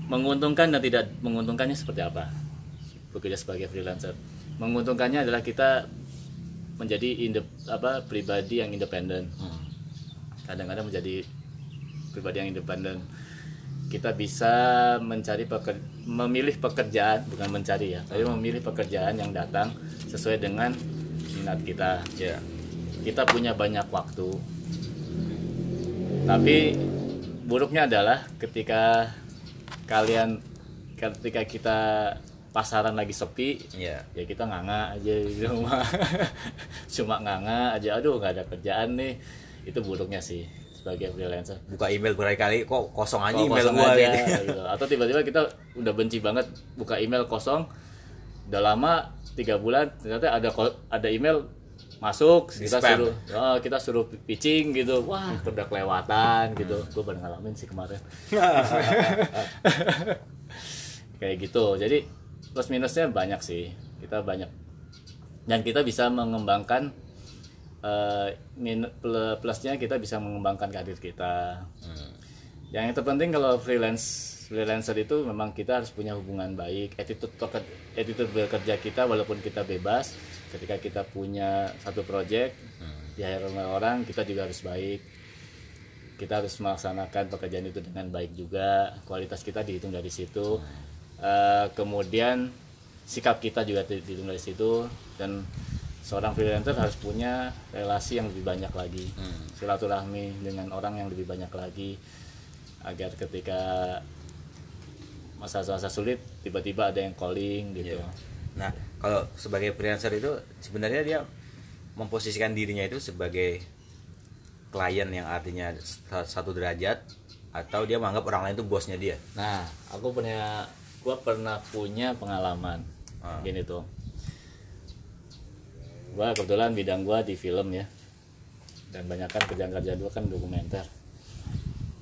menguntungkan dan tidak menguntungkannya seperti apa bekerja sebagai freelancer. Menguntungkannya adalah kita menjadi indep, apa pribadi yang independen. Kadang-kadang menjadi pribadi yang independen. Kita bisa mencari peker, memilih pekerjaan bukan mencari ya, tapi memilih pekerjaan yang datang sesuai dengan minat kita
ya
kita punya banyak waktu. Tapi buruknya adalah ketika kalian ketika kita pasaran lagi sepi,
Iya.
ya kita nganga aja di rumah. <laughs> Cuma nganga aja, aduh nggak ada kerjaan nih. Itu buruknya sih sebagai freelancer.
buka email berkali-kali kok kosong aja
Oh,
email
kosong
gua
aja,
gitu <laughs>
gitu. Atau tiba-tiba kita udah benci banget buka email kosong. Udah lama tiga bulan ternyata ada ada email masuk
Di
kita
spam.
suruh oh, kita suruh pitching gitu wah udah kelewatan gitu gue pernah ngalamin sih kemarin <laughs> kayak gitu jadi plus minusnya banyak sih kita banyak dan kita bisa mengembangkan pl- plusnya kita bisa mengembangkan karir kita.
Hmm.
yang terpenting kalau freelance freelancer itu memang kita harus punya hubungan baik attitude attitude bekerja kita walaupun kita bebas. Ketika kita punya satu project di hire oleh orang kita juga harus baik. Kita harus melaksanakan pekerjaan itu dengan baik juga. Kualitas kita dihitung dari situ. Eh, kemudian sikap kita juga di- dihitung dari situ. Dan seorang freelancer harus punya relasi yang lebih banyak lagi
Hmm.
silaturahmi dengan orang yang lebih banyak lagi agar ketika masa-masa sulit tiba-tiba ada yang calling gitu
Iya. Nah, kalau sebagai freelancer itu sebenarnya dia memposisikan dirinya itu sebagai klien yang artinya sa- satu derajat atau dia menganggap orang lain itu bosnya dia.
Nah, aku punya, gua pernah punya pengalaman
Ah.
gini tuh. Gua kebetulan bidang gua di film ya, dan banyak kan kerjaan-kerjaan gua kan dokumenter.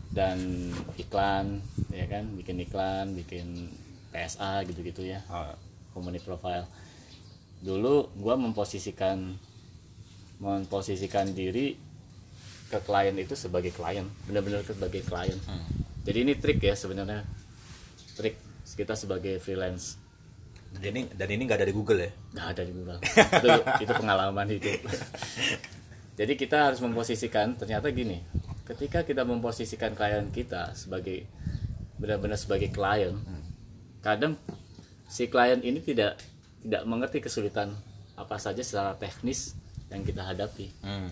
Dan iklan, ya kan, bikin iklan, bikin PSA gitu-gitu ya,
Oh,
community profile. Dulu gua memposisikan, memposisikan diri ke klien itu sebagai klien, benar-benar sebagai klien.
Hmm.
jadi ini trik ya sebenarnya. Trik kita sebagai freelance
Dan ini dan ini nggak ada di Google ya.
nggak ada di Google itu itu pengalaman hidup jadi kita harus memposisikan ternyata gini ketika kita memposisikan klien kita sebagai benar-benar sebagai klien kadang si klien ini tidak tidak mengerti kesulitan apa saja secara teknis yang kita hadapi
Hmm.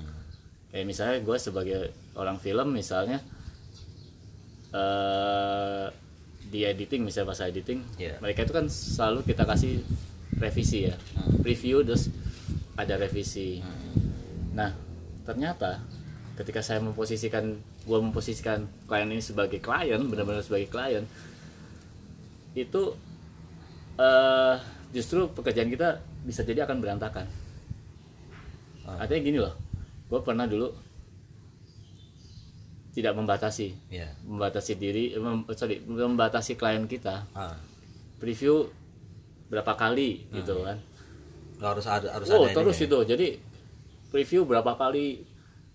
kayak misalnya gue sebagai orang film misalnya eh di editing misalnya pas editing
Iya.
mereka itu kan selalu kita kasih revisi ya. Preview terus ada revisi. Nah ternyata ketika saya memposisikan gua memposisikan klien ini sebagai klien benar-benar sebagai klien itu eh justru pekerjaan kita bisa jadi akan berantakan. Artinya gini loh gue pernah dulu tidak membatasi.
Iya.
membatasi diri mem, sorry membatasi klien kita.
Ah.
preview berapa kali gitu kan.
Nggak harus ada harus
oh
ada
terus
ininya.
itu. Jadi preview berapa kali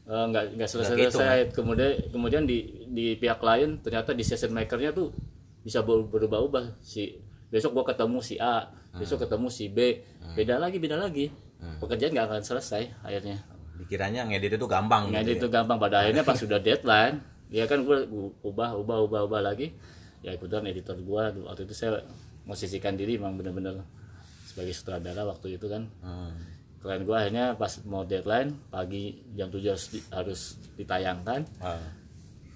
eh, nggak nggak selesai
Nggak kehitung,
selesai kemudian kemudian di di pihak klien ternyata di session makernya tuh bisa ber- berubah-ubah. Si besok gua ketemu si A besok ketemu si B. Beda lagi beda lagi. Pekerjaan nggak akan selesai akhirnya
Dikiranya ngedit itu gampang
ngedit
gitu
itu gampang pada akhirnya pas sudah deadline ya kan gue ubah ubah ubah ubah lagi ya kebetulan editor gua waktu itu saya posisikan diri emang bener-bener sebagai sutradara waktu itu kan
ya. Hmm.
klien gua akhirnya pas mau deadline pagi jam 7 harus, di- harus ditayangkan
Ah.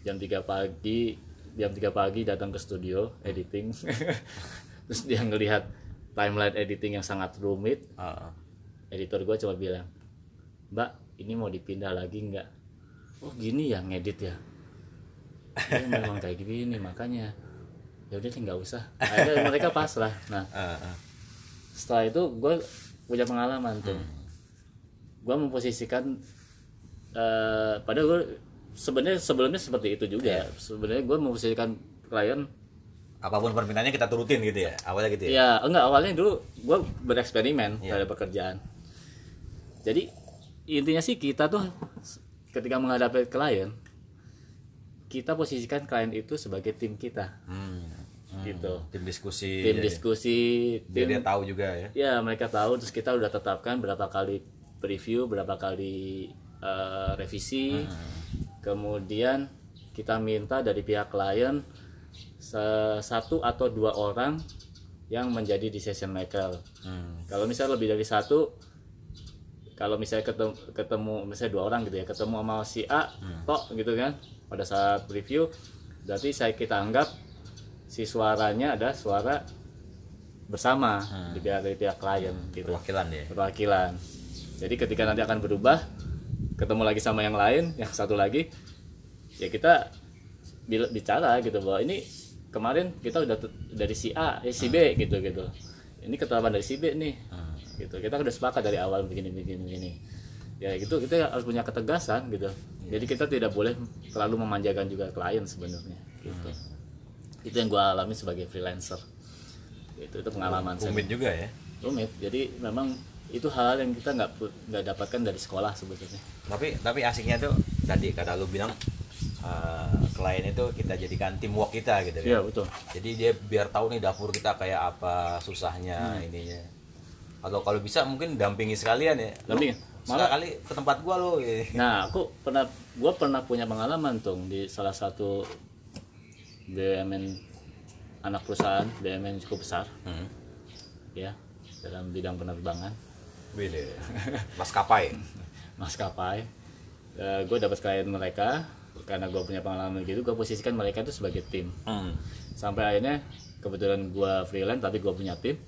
jam 3 pagi jam 3 pagi datang ke studio editing <laughs> terus dia ngelihat timeline editing yang sangat rumit
Ah.
editor gue cuma bilang mbak ini mau dipindah lagi nggak? Oh gini ya ngedit ya? "Ya, <laughs> memang kayak gini makanya. Ya udah nggak usah. Akhirnya mereka pasrah nah
Ah, ah.
setelah itu gue punya pengalaman tuh. Gue memposisikan eh padahal gue sebenarnya sebelumnya seperti itu juga. Sebenarnya gue memposisikan klien.
Apa pun permintaannya kita turutin gitu ya? Awalnya gitu ya?
Ya enggak awalnya dulu gue bereksperimen
Iya.
pada pekerjaan. Jadi intinya sih kita tuh ketika menghadapi klien kita posisikan klien itu sebagai tim kita.
Hmm. Hmm.
gitu
tim diskusi
tim diskusi
dia,
tim
dia tahu juga ya.
Ya mereka tahu terus kita udah tetapkan berapa kali preview berapa kali eh, revisi. Kemudian kita minta dari pihak klien satu atau dua orang yang menjadi decision maker.
Hmm.
kalau misalnya lebih dari satu kalau misalnya ketemu, ketemu misalnya dua orang gitu ya ketemu sama si A tok gitu kan pada saat review berarti saya kita anggap si suaranya ada suara bersama di pihak dari pihak klien gitu.
perwakilan dia.
Perwakilan. Jadi ketika nanti akan berubah ketemu lagi sama yang lain yang satu lagi ya kita bicara gitu bahwa ini kemarin kita udah dari si A eh, si B gitu gitu. Ini ketetapan dari si B nih gitu. Kita udah sepakat dari awal begini begini begini. Ya gitu kita harus punya ketegasan gitu. Jadi kita tidak boleh terlalu memanjakan juga klien sebenarnya gitu. Itu yang gua alami sebagai freelancer. Itu itu pengalaman saya.
Rumit juga ya?
Rumit. Jadi memang itu hal yang kita nggak nggak dapatkan dari sekolah sebetulnya.
Tapi tapi asiknya tuh tadi kata lu bilang eh, klien itu kita jadikan teamwork kita gitu kan?
Iya betul.
Jadi dia biar tahu nih dapur kita kayak apa susahnya
Hmm.
ininya kalau kalau bisa mungkin dampingi sekalian ya. Lu
Dampingin. Malah-
sekali ke tempat gua lo gitu.
nah aku pernah gua pernah punya pengalaman tuh di salah satu BUMN anak perusahaan BUMN cukup besar.
Hmm.
ya dalam bidang penerbangan.
Wih, <laughs> maskapai.
Maskapai. Gue dapat klien mereka karena gue punya pengalaman gitu gue posisikan mereka itu sebagai tim.
Hmm.
sampai akhirnya kebetulan gue freelance tapi gue punya tim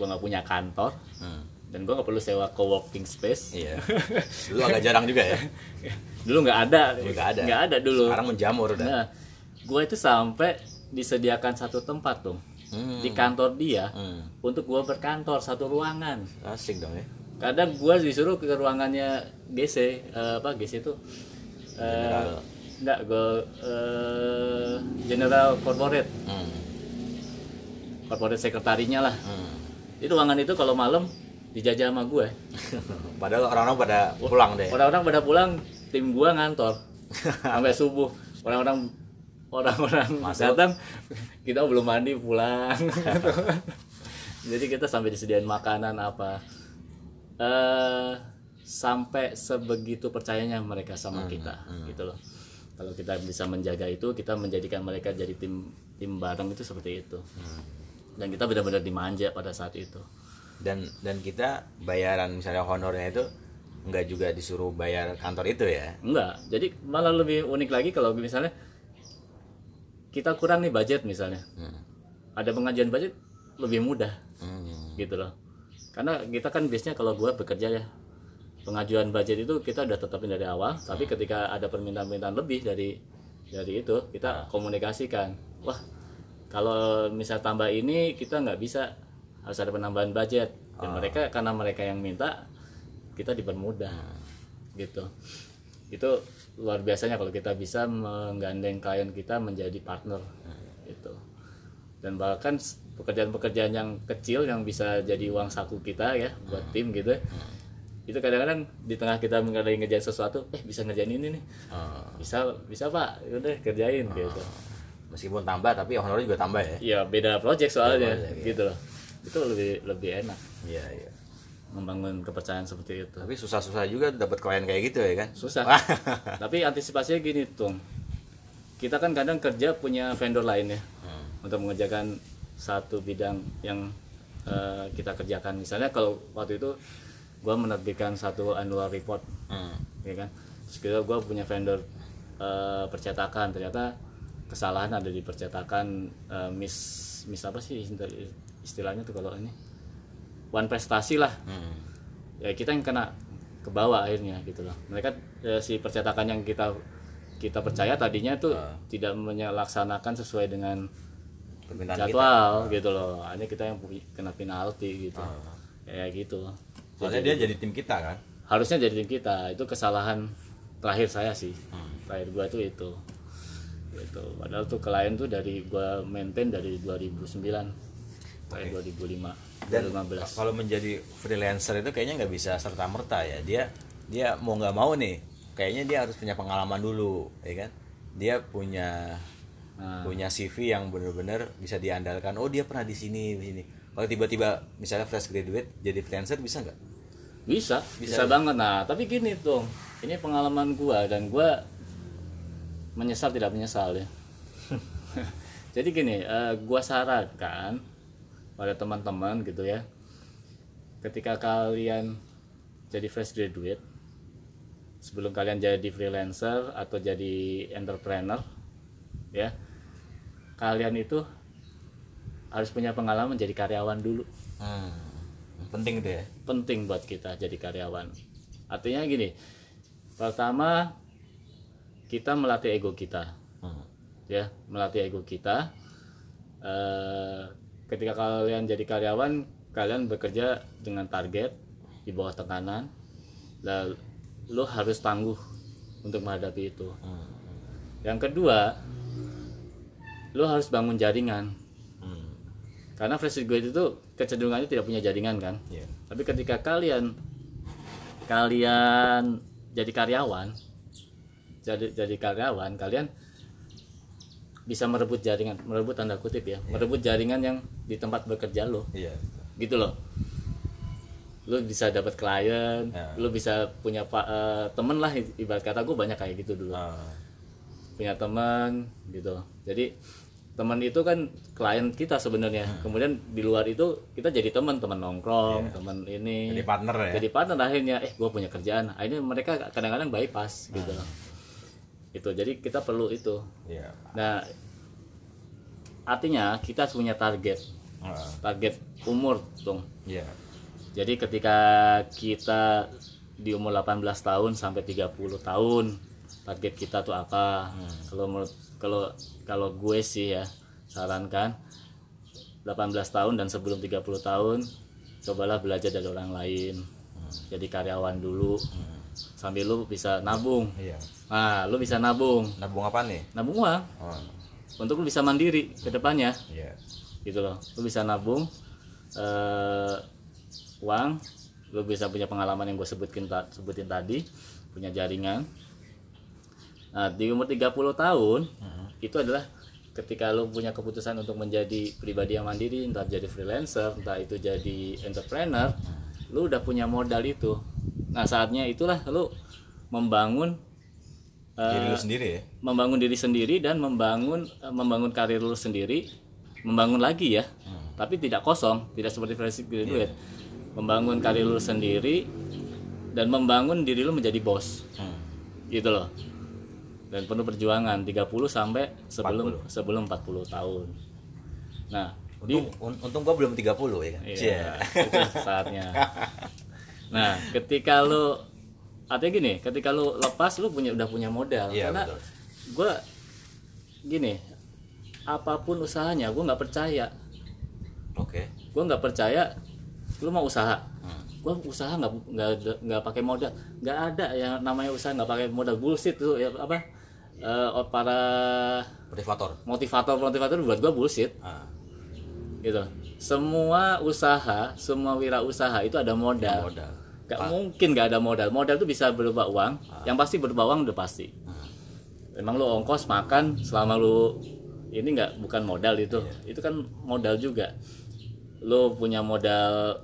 gue nggak punya kantor.
Hmm.
dan gue nggak perlu sewa co-working space.
Iya. <laughs> Dulu agak jarang juga ya.
Dulu nggak ada.
Nggak ada.
nggak ada dulu.
Sekarang menjamur udah.
Nah gue itu sampai disediakan satu tempat tuh.
Hmm.
di kantor dia
hmm.
untuk gue berkantor satu ruangan.
Asik dong ya.
Kadang gue disuruh ke ruangannya GC eh, apa GC itu? Enggak gue eh, general corporate.
Hmm.
corporate sekretarinya lah.
Hmm.
Itu ruangan itu kalau malam dijajah sama gue <laughs>
padahal orang-orang pada pulang deh.
Orang-orang pada pulang tim gue ngantor. Sampai subuh orang-orang orang-orang
Masuk.
datang kita belum mandi pulang. <laughs> Jadi kita sampai disediain makanan apa. Eh sampai sebegitu percayanya mereka sama kita gitu loh. Kalau kita bisa menjaga itu kita menjadikan mereka jadi tim tim bareng itu seperti itu dan kita benar-benar dimanja pada saat itu
dan dan kita bayaran misalnya honornya itu nggak juga disuruh bayar kantor itu ya
Enggak, jadi malah lebih unik lagi kalau misalnya kita kurang nih budget misalnya.
Hmm.
Ada pengajuan budget lebih mudah
Hmm.
gitu loh. karena kita kan biasanya kalau gua bekerja ya pengajuan budget itu kita udah tetapin dari awal tapi ketika ada permintaan-permintaan lebih dari dari itu kita komunikasikan wah kalau misal tambah ini kita nggak bisa. Harus ada penambahan budget. Dan mereka karena mereka yang minta kita dipermudah gitu. Itu luar biasanya kalau kita bisa menggandeng klien kita menjadi partner gitu. Dan bahkan pekerjaan-pekerjaan yang kecil yang bisa jadi uang saku kita ya buat tim gitu itu kadang-kadang di tengah kita lagi ngerjain sesuatu eh bisa ngerjain ini nih.
Ah.
bisa bisa pak. Udah kerjain gitu
meskipun tambah tapi honornya juga tambah ya.
Ya beda project soalnya
project, iya.
gitu loh. Itu lebih lebih enak.
Iya iya.
Membangun kepercayaan seperti itu.
Tapi susah-susah juga dapat klien kayak gitu ya kan?
Susah. <laughs> Tapi antisipasinya gini tuh kita kan kadang kerja punya vendor lain ya untuk mengerjakan satu bidang yang eh, kita kerjakan. Misalnya kalau waktu itu gua menerbitkan satu annual report
Hmm.
ya kan? Terus kita gue punya vendor eh, percetakan. Ternyata kesalahan ada di percetakan eh, miss miss apa sih istilahnya tuh kalau ini? One prestasi lah.
Hmm.
ya kita yang kena ke bawah akhirnya gitu loh. Mereka eh, si percetakan yang kita kita percaya tadinya tuh tidak menyelaksanakan sesuai dengan
permintaan kita.
jadwal gitu loh. Hanya kita yang kena penalti gitu. Ya gitu.
Soalnya dia jadi tim kita kan?
Harusnya jadi tim kita. Itu kesalahan terakhir saya sih. Terakhir gua tuh itu itu padahal tuh klien tuh dari gua maintain dari 2009 sampai 2005
dan
2015
kalau menjadi freelancer itu kayaknya nggak bisa serta merta ya. Dia dia mau nggak mau nih kayaknya dia harus punya pengalaman dulu ya kan? Dia punya
Nah.
punya CV yang benar-benar bisa diandalkan. Oh dia pernah di sini di sini. Kalau tiba-tiba misalnya fresh graduate jadi freelancer bisa nggak?
Bisa bisa, banget. Nah tapi gini tuh ini pengalaman gua dan gua menyesal tidak menyesal ya <laughs> jadi gini eh, gua sarankan pada teman-teman gitu ya ketika kalian jadi fresh graduate sebelum kalian jadi freelancer atau jadi entrepreneur ya kalian itu harus punya pengalaman jadi karyawan dulu
hmm. penting itu ya
penting buat kita jadi karyawan. Artinya gini, pertama kita melatih ego kita,
Hmm.
ya melatih ego kita. Eh, ketika kalian jadi karyawan, kalian bekerja dengan target di bawah tekanan, dan lo harus tangguh untuk menghadapi itu.
Hmm.
Yang kedua, lo harus bangun jaringan.
Hmm.
Karena fresh graduate itu kecenderungannya tidak punya jaringan kan.
Iya.
Tapi ketika kalian kalian jadi karyawan, jadi jadi karyawan, kalian bisa merebut jaringan, merebut tanda kutip ya, merebut jaringan yang di tempat bekerja lo,
iya
gitu loh. Lo bisa dapat klien,
Ya.
lo bisa punya eh, temen lah ibarat kata gue banyak kayak gitu dulu,
Ah.
punya teman gitu. Jadi teman itu kan klien kita sebenarnya.
Hmm.
Kemudian di luar itu kita jadi teman, teman nongkrong, teman ini
jadi partner ya
jadi partner akhirnya eh gue punya kerjaan akhirnya mereka kadang-kadang bypass gitu itu jadi kita perlu itu.
Iya.
Nah artinya kita punya target.
Ah.
target umur tuh
iya.
Jadi ketika kita di umur 18 tahun sampai 30 tahun target kita tuh apa? Kalau menurut kalau kalau gue sih ya sarankan 18 tahun dan sebelum 30 tahun cobalah belajar dari orang lain. Jadi karyawan dulu. Sambil lu bisa nabung.
Iya
nah lu bisa nabung.
Nabung apa nih?
Nabung uang
oh.
untuk lu bisa mandiri ke depannya.
Iya.
Gitu loh. Lu bisa nabung eh, uang. Lu bisa punya pengalaman yang gue sebutin ta- sebutin tadi. Punya jaringan. Nah di umur 30 tahun itu adalah ketika lu punya keputusan untuk menjadi pribadi yang mandiri entah jadi freelancer entah itu jadi entrepreneur lu udah punya modal itu. Nah saatnya itulah lu membangun eh,
diri lu sendiri ya?
membangun diri sendiri dan membangun eh, membangun karir lu sendiri membangun lagi ya. Tapi tidak kosong tidak seperti fresh graduate membangun karir lu sendiri dan membangun diri lu menjadi bos.
Hmm.
gitu loh. Dan penuh perjuangan 30 sampai sebelum sebelum 40 tahun. Nah
untung un- untung gua belum 30 ya kan?
Iya, itu saatnya. <laughs> Nah, ketika lu artinya gini, ketika lu lepas lu punya udah punya modal.
Iya,
Karena
betul.
gua gini, apa pun usahanya gua nggak percaya.
oke
Gua nggak percaya lu mau usaha.
Hmm.
Gua usaha nggak nggak ada- nggak pakai modal. nggak ada yang namanya usaha nggak pakai modal bullshit tuh ya apa? Eh, para
motivator
motivator motivator buat gua bullshit
ah,
gitu. Semua usaha, semua wirausaha itu ada modal.
modal
Gak mungkin gak ada modal. Modal itu bisa berupa uang.
Ah.
Yang pasti berupa uang udah pasti. Memang lu ongkos makan selama lu ini nggak bukan modal itu.
Iya.
Itu kan modal juga. Lu punya modal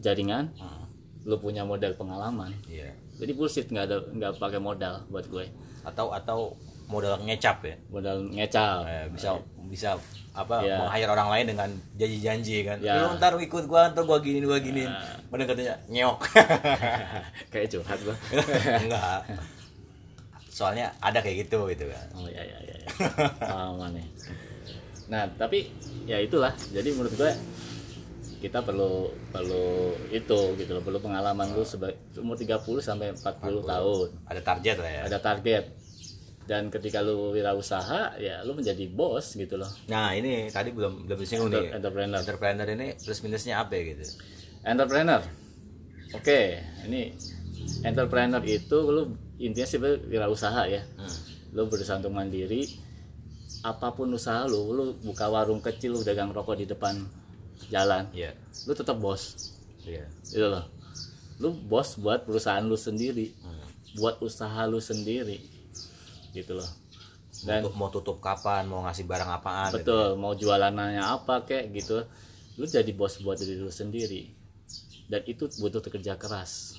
jaringan,
Ah,
lu punya modal pengalaman.
iya
Jadi bullshit nggak ada nggak pakai modal buat gue.
atau atau modal ngecap ya
Modal ngecal.
Eh, bisa bisa apa
Iya.
meng-hire orang lain dengan janji-janji kan
Iya.
lu ntar ikut gua ntar gua gini gua gini padahal katanya nyok <laughs>
Kayak curhat gua. <laughs>
enggak soalnya ada kayak gitu gitu kan
Oh iya iya iya. iya. Sama nih. Nah, tapi ya itulah. Jadi menurut gue kita perlu perlu itu gitu loh, perlu pengalaman lu sebagai umur 30 sampai 40, tahun.
ada target lah ya
Ada target. Dan ketika lu wirausaha, ya lu menjadi bos gitu loh.
nah ini tadi belum belum disinggung nih
Entrepreneur.
entrepreneur ini plus minusnya apa gitu
Entrepreneur. Oke, ini entrepreneur itu lu intinya sih wirausaha ya.
Hmm.
Lu berusaha untuk mandiri. Apa pun usaha lu, lu buka warung kecil, lu dagang rokok di depan jalan,
iya
lu tetap bos.
iya
Gitu loh. Lu bos buat perusahaan lu sendiri,
Hmm.
buat usaha lu sendiri. Gitu loh. Dan
Untuk mau tutup kapan mau ngasih barang apaan gitu.
betul, mau jualannya apa kek gitu. Lu jadi bos buat diri lu sendiri. Dan itu butuh kerja keras.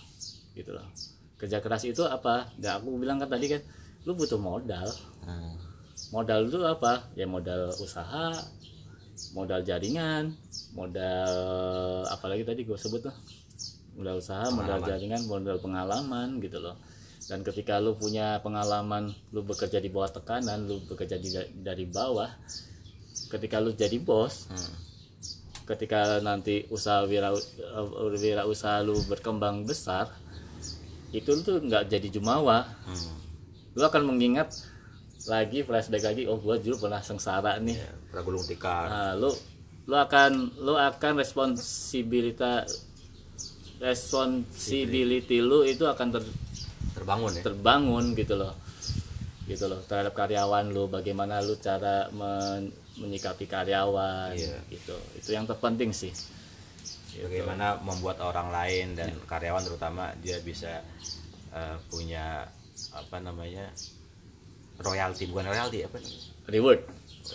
Gitu loh. Kerja keras itu apa? Ya aku bilang kan tadi kan lu butuh modal.
Hmm.
Modal itu apa? Ya modal usaha, modal jaringan, modal apalagi tadi gue sebut tuh. Modal usaha, modal jaringan, modal pengalaman gitu loh. Dan ketika lu punya pengalaman, lu bekerja di bawah tekanan, lu bekerja di, dari bawah, ketika lu jadi bos,
Hmm.
ketika nanti usaha wira wira usaha lu berkembang besar, itu tuh nggak jadi jumawa,
Hmm.
lu akan mengingat lagi flashback lagi oh gua dulu pernah sengsara nih
Ya, pernah gulung tikar
nah, lu lu akan lu akan responsibilitas responsibility lu itu akan ter-
terbangun ya
terbangun gitu loh gitu loh terhadap karyawan lu bagaimana lu cara men- menyikapi karyawan
Iya.
gitu itu yang terpenting sih Gitu.
bagaimana membuat orang lain dan karyawan terutama dia bisa eh, punya apa namanya royalti bukan royalti apa
reward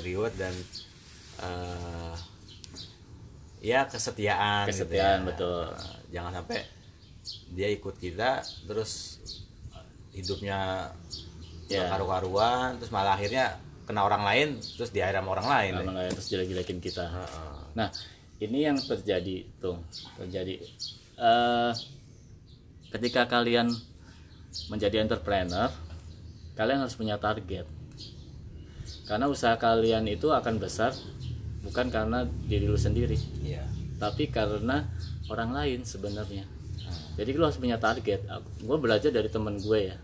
reward dan eh, ya kesetiaan gitu
Kesetiaan,
ya.
betul.
Jangan sampai dia ikut kita terus hidupnya
Ya.
karu-karuan terus malah akhirnya kena orang lain terus di sama orang lain
Orang lain terus jelek-jelekin kita
Heeh.
Nah, ini yang terjadi tuh, terjadi eh ketika kalian menjadi entrepreneur, kalian harus punya target. Karena usaha kalian itu akan besar bukan karena diri lu sendiri,
Iya.
tapi karena orang lain sebenarnya. Jadi lu harus punya target. Gue belajar dari temen gue ya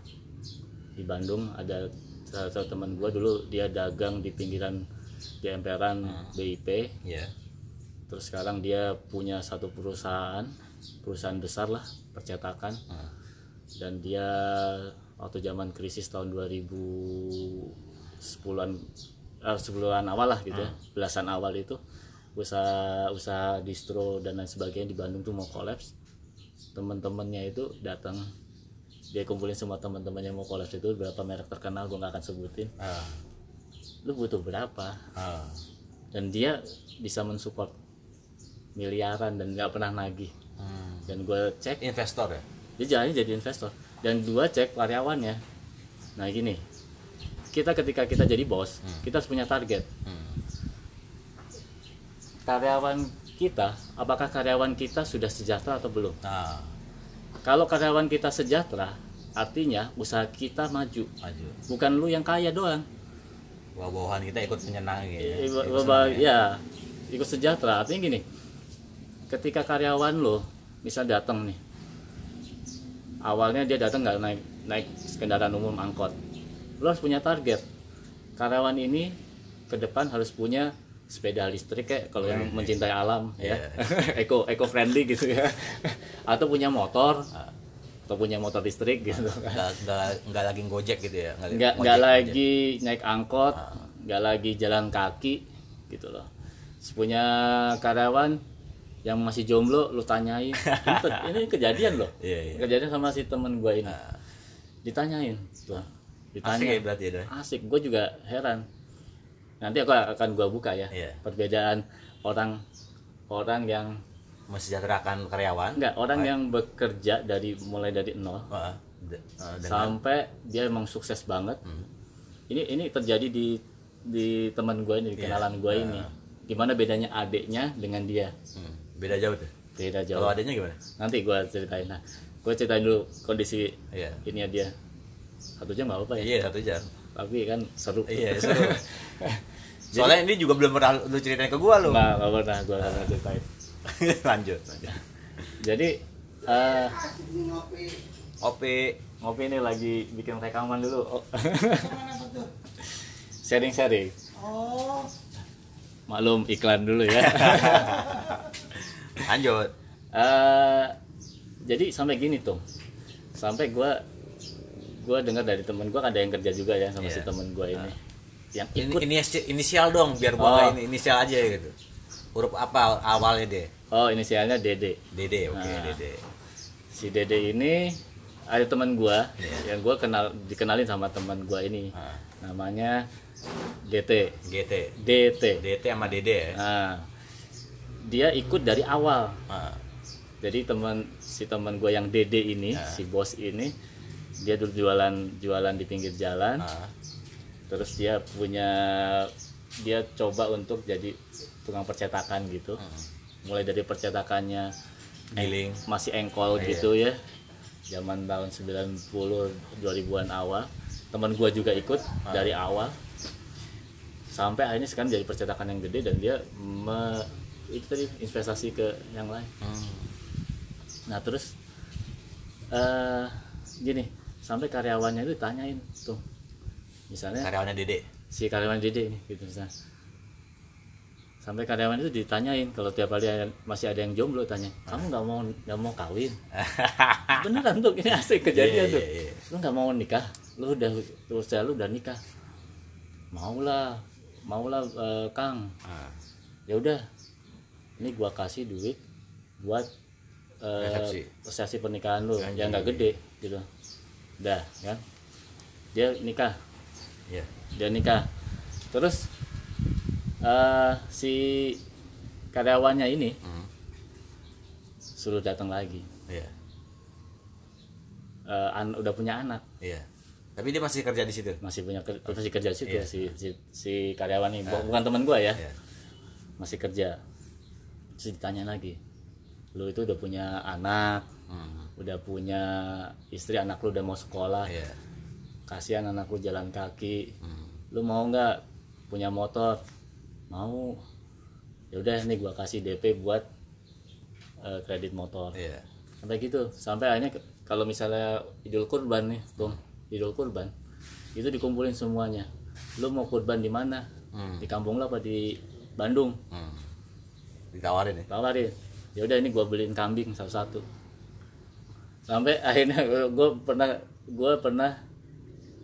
di Bandung ada salah satu teman gue dulu dia dagang di pinggiran di emperan BIP
Iya.
terus sekarang dia punya satu perusahaan perusahaan besar lah percetakan
Hmm.
dan dia waktu zaman krisis tahun 2010-an eh, 10-an awal lah gitu ya belasan awal itu usaha usaha distro dan lain sebagainya di Bandung tuh mau kolaps teman-temannya itu datang dia kumpulin semua teman-temannya mau kolaps itu berapa merek terkenal gue nggak akan sebutin.
Ah.
lu butuh berapa?
Ah.
dan dia bisa mensupport miliaran dan nggak pernah nagih.
Hmm.
dan gue cek
investor ya?
dia jalannya jadi investor. Dan dua cek karyawannya. Nah gini. Kita ketika kita jadi bos kita harus punya target.
Hmm.
karyawan kita apakah karyawan kita sudah sejahtera atau belum?
Nah.
Kalau karyawan kita sejahtera artinya usaha kita maju.
Maju.
Bukan lu yang kaya doang.
Bawa-bawahan kita ikut menyenangi ya Ikut ya.
ya ikut sejahtera. Artinya gini ketika karyawan lo misal datang nih awalnya dia datang nggak naik naik kendaraan umum angkot. Lo harus punya target. Karyawan ini ke depan harus punya sepeda listrik kayak kalau yang mencintai alam ya. <laughs> Eco eco friendly gitu ya. Atau punya motor atau punya motor listrik gitu.
Nggak nggak nggak lagi gojek gitu ya?
Nggak nggak lagi naik angkot nggak lagi jalan kaki gitu loh. Punya karyawan yang masih jomblo lu tanyain ini, kejadian loh. <laughs>
Iya, iya.
kejadian sama si temen gue ini. Ditanyain tuh. Ditanya
asik ya berarti ya
asik. Gue juga heran nanti aku akan gue buka ya
Iya.
perbedaan orang orang yang
mensejahterakan karyawan.
Enggak orang yang bekerja dari mulai dari nol
de- eh, dengan
sampai dia emang sukses banget. Ini ini terjadi di di teman gue ini di
Iya.
kenalan gue ini. Gimana bedanya adiknya dengan dia?
Hmm, beda jauh tuh?
Beda
kalau
jauh
adanya gimana?
Nanti gue ceritain nah gue ceritain dulu kondisi
iya.
ini dia. Satu jam nggak apa ya?
Iya satu jam
tapi kan seru.
Iya <laughs> seru. Soalnya ini juga belum pernah lu ceritain ke gua lu.
Nggak nggak pernah. Gue pernah ceritain. <laughs>
Lanjut lanjut.
Jadi eh
OP
ngopi ini lagi bikin rekaman dulu. Oh. <laughs> sharing sharing maklum iklan dulu ya.
Lanjut.
Eh, jadi sampai gini tuh. Sampai gua gua dengar dari temen gua ada yang kerja juga ya sama si
Iya.
temen gua ini. Yang
ini
ikut.
ini inisial dong biar gua
Oh.
ini inisial aja gitu. Huruf apa awalnya deh
oh inisialnya Dede.
Dede oke
Nah.
Dede.
Si Dede ini ada teman gua yang gua kenal dikenalin sama teman gua ini.
Ah.
namanya DT
GT
DT
DT sama Dede ya?
Nah dia ikut dari awal.
Ah.
jadi teman si teman gue yang Dede ini si bos ini dia dulu jualan jualan di pinggir jalan.
Ah.
terus dia punya dia coba untuk jadi tukang percetakan gitu. Mulai dari percetakannya
Giling.
masih engkol
Iya.
gitu ya. Zaman tahun 90 2000-an awal. Teman gua juga ikut dari awal. Sampai akhirnya sekarang jadi percetakan yang gede dan dia me, itu tadi investasi ke yang lain.
Hmm.
nah terus eh gini sampai karyawannya itu tanyain tuh misalnya
karyawannya Dede.
Si karyawan Dede ini gitu misalnya. Sampai karyawan itu ditanyain kalau tiap ada- masih ada yang jomblo tanya kamu nggak mau nggak mau kawin? <laughs> Beneran tuh ini asik kejadian
Iya,
tuh.
iya, iya.
lu nggak mau nikah? Lu udah terus lu udah nikah. Maulah maulah eh, Kang.
Ah.
ya udah ini gua kasih duit buat eh,
Resepsi.
resepsi pernikahan lu yang nggak gede gitu udah kan dia nikah
Iya.
dia nikah terus eh, si karyawannya ini
Hmm.
suruh datang lagi
Iya.
Eh, an- udah punya anak
Iya. Tapi dia masih kerja di situ.
masih punya ker- masih kerja di situ
Iya.
si, si si karyawan ini Bu- bukan teman gua ya
Iya.
masih kerja terus ditanya lagi lu itu udah punya anak
Hmm.
Udah punya istri anak lu udah mau sekolah
Iya.
kasihan anak lu jalan kaki
Hmm.
lu mau nggak punya motor mau ya udah nih gua kasih DP buat eh, kredit motor
Iya.
sampai gitu sampai akhirnya kalau misalnya idul kurban nih tuh idul kurban itu dikumpulin semuanya lu mau kurban di mana
Hmm.
di kampung lu apa di Bandung
Hmm. Ditawarin ya.
tawarin ya udah ini gua beliin kambing satu-satu sampai akhirnya gue pernah gue pernah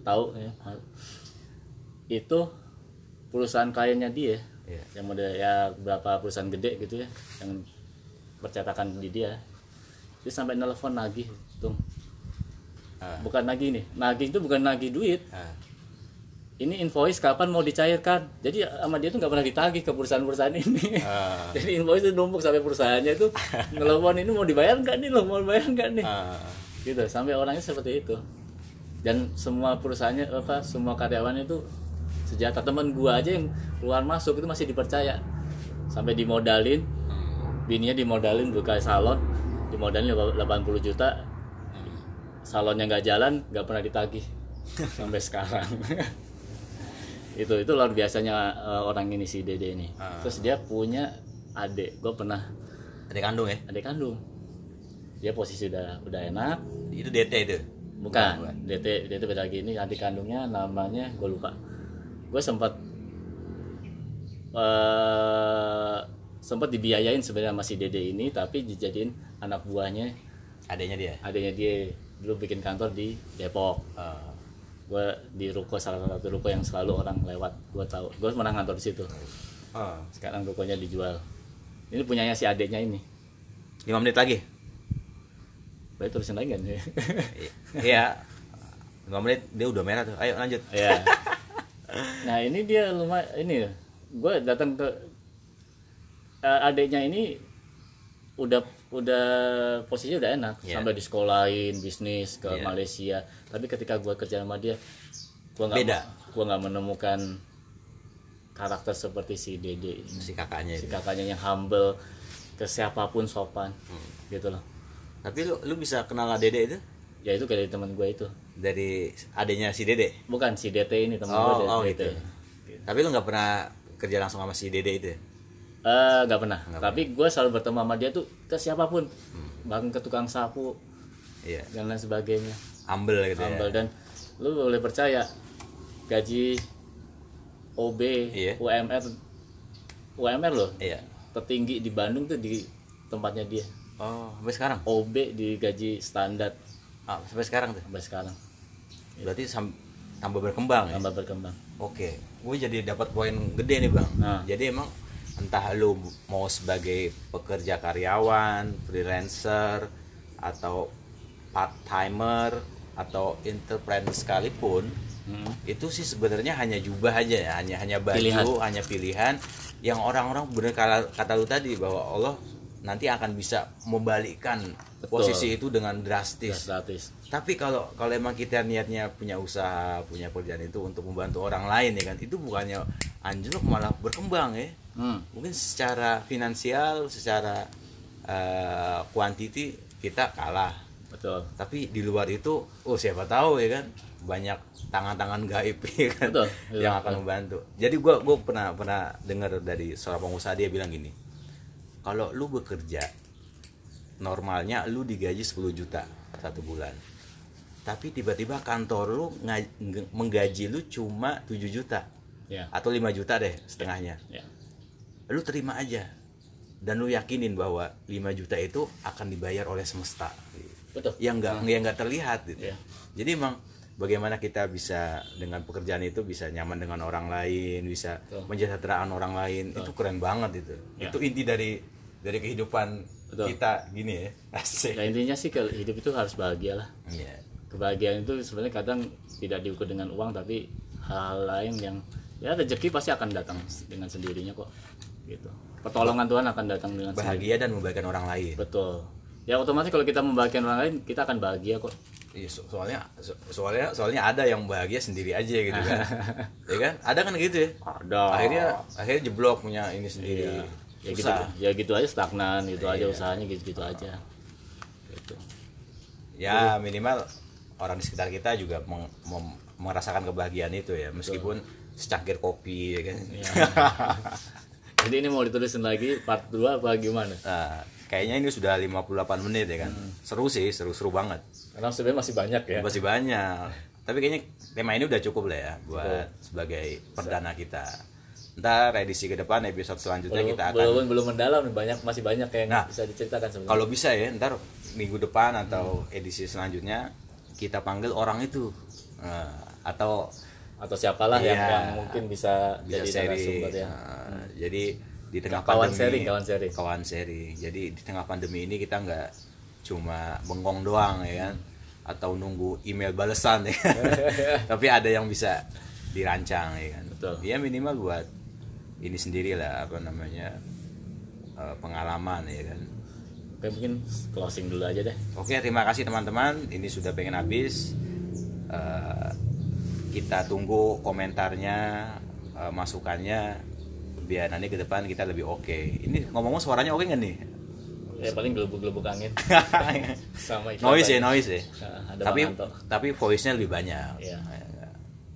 tahu ya itu perusahaan kliennya dia
Iya.
yang model ya berapa perusahaan gede gitu ya yang percetakan di dia dia sampai nelpon nagih tuh
Ah.
bukan nagih nih nagih itu bukan nagih duit
Ah.
Ini invoice kapan mau dicairkan? Jadi sama dia tuh nggak pernah ditagih ke perusahaan-perusahaan ini.
Ah. <laughs>
jadi invoice itu numpuk sampai perusahaannya itu <laughs> nelfon ini mau dibayar nggak nih lo mau dibayar nggak nih?
Ah.
gitu sampai orangnya seperti itu. Dan semua perusahaannya apa semua karyawannya itu sejata teman gua aja yang keluar masuk itu masih dipercaya. Sampai dimodalin.
Hmm.
bininya dimodalin buka salon. Dimodalin 80 juta. Salonnya nggak jalan nggak pernah ditagih. Sampai sekarang <laughs> itu itu luar biasanya eh, orang ini si Dede ini.
Ah.
terus dia punya adik. Gue pernah
Adik kandung ya?
adik kandung. Dia posisi udah udah enak.
Itu DT itu.
bukan. DT DT beda lagi ini adik kandungnya namanya gue lupa. Gue sempat eh sempat dibiayain sebenarnya masih Dede ini tapi dijadiin anak buahnya.
Adanya dia.
adanya dia. Dulu bikin kantor di Depok.
Oh.
Gue di ruko salah satu ruko yang selalu orang lewat gue tahu gue pernah ngantor di situ
Oh.
sekarang rukonya dijual ini punyanya si adiknya ini
5 menit lagi.
boleh terusin lagi kan
I- Iya. 5 menit dia udah merah tuh. Ayo lanjut.
ya nah ini dia lumayan ini gue datang ke eh, adiknya ini udah udah posisinya udah enak
Iya.
sampai di sekolahin bisnis ke
Iya.
Malaysia tapi ketika gue kerja sama dia gue nggak
Beda.
gue nggak menemukan karakter seperti si Dede.
Si kakaknya
si
itu.
kakaknya yang humble ke siapa pun sopan
Hmm.
gitu loh
Tapi lu lu bisa kenal Dede itu
ya itu dari teman gue itu
dari adanya si Dede.
bukan si DT ini teman
Oh,
gue
oh
DT.
gitu. Tapi lu nggak pernah kerja langsung sama si Dede itu. ya?
Eh, nggak pernah. Tapi gue selalu bertemu sama dia tuh ke siapa pun,
Hmm.
bahkan ke tukang sapu
Iya.
dan lain sebagainya.
Humble gitu
Humble
ya.
dan lu boleh percaya gaji OB,
Iya.
UMR, UMR loh
Iya.
tertinggi di Bandung tuh di tempatnya dia.
Oh, sampai sekarang.
OB di gaji standar
Ah, sampai sekarang tuh.
sampai sekarang
Berarti sam- tambah berkembang ya.
tambah berkembang.
Oke, gue jadi dapat poin gede nih bang.
Nah.
Jadi emang entah lu mau sebagai pekerja karyawan, freelancer, atau part timer, atau entrepreneur sekalipun,
Hmm.
itu sih sebenarnya hanya jubah aja ya, hanya hanya baju,
Pilihan.
hanya pilihan. Yang orang-orang bener kata, kata lu tadi bahwa Allah nanti akan bisa membalikkan
Betul.
posisi itu dengan drastis.
Gratis.
Tapi kalau kalau emang kita niatnya punya usaha, punya pekerjaan itu untuk membantu orang lain ya kan, itu bukannya anjlok malah berkembang ya.
Hmm.
Mungkin secara finansial, secara eh, kuantiti kita kalah.
Betul.
Tapi di luar itu, oh siapa tahu ya kan, banyak tangan-tangan gaib <laughs> ya kan
Betul,
yang
betul.
akan membantu. Jadi gua gua pernah pernah dengar dari seorang pengusaha dia bilang gini, kalau lu bekerja normalnya lu digaji 10 juta satu bulan tapi tiba-tiba kantor lu menggaji lu cuma 7 juta
Ya.
atau 5 juta deh setengahnya
Ya.
lu terima aja dan lu yakinin bahwa 5 juta itu akan dibayar oleh semesta
Betul.
yang nggak yang nggak terlihat gitu.
Iya.
jadi emang bagaimana kita bisa dengan pekerjaan itu bisa nyaman dengan orang lain bisa
Betul.
menjahteraan orang lain itu keren banget itu
Ya.
itu inti dari dari kehidupan
Betul.
kita gini ya <laughs> asik
Ya intinya sih hidup itu harus bahagia lah.
Iya.
kebahagiaan itu sebenarnya kadang tidak diukur dengan uang tapi hal lain yang ya rezeki pasti akan datang dengan sendirinya kok gitu pertolongan Tuhan akan datang dengan
bahagia dan membahagiakan orang lain
betul ya otomatis kalau kita membahagiakan orang lain kita akan bahagia kok.
Iya, so- soalnya so- soalnya soalnya ada yang bahagia sendiri aja gitu kan. <laughs> Ya kan? Ada kan gitu ya?
Ada.
Akhirnya akhirnya jeblok punya ini sendiri.
Iya. ya gitu
Susah.
ya gitu aja stagnan gitu aja
Iya.
usahanya gitu gitu aja. Gitu.
Ya minimal orang di sekitar kita juga meng- mem- merasakan kebahagiaan itu ya. Meskipun secangkir kopi ya kan?
Iya. <laughs> jadi ini mau ditulisin lagi part 2 apa gimana?
Nah, kayaknya ini sudah 58 menit ya kan?
Hmm.
seru sih seru-seru banget.
Karena sebenarnya masih banyak ya.
Masih banyak. Tapi kayaknya tema ini udah cukup lah ya buat sebagai perdana kita. Ntar edisi ke depan episode selanjutnya
belum,
kita akan
belum belum mendalam banyak masih banyak yang
Nah,
bisa diceritakan sebenarnya.
kalau bisa ya ntar minggu depan
Hmm.
atau edisi selanjutnya kita panggil orang itu. Nah, atau
atau siapalah yang,
Iya.
yang mungkin bisa,
bisa
jadi narasumber ya.
Nah, jadi di tengah
Kawan
pandemi
sharing, kawan sharing.
kawan sharing. jadi di tengah pandemi ini kita nggak cuma bengong doang ya kan atau nunggu email balesan ya kan? <laughs> tapi ada yang bisa dirancang ya kan
Betul.
ya minimal buat ini sendiri lah apa namanya eh, pengalaman ya kan
Oke mungkin closing dulu aja deh
Oke, terima kasih teman-teman. Ini sudah pengen habis. Eh, kita tunggu komentarnya, eh, masukannya, biar nanti ke depan kita lebih oke. Ini ngomong-ngomong suaranya oke nggak nih?
ya paling gelubuk-gelubuk angin <laughs> sama
noise ya, noise ya.
Nah, ada
tapi tapi voice-nya lebih banyak.
Iya.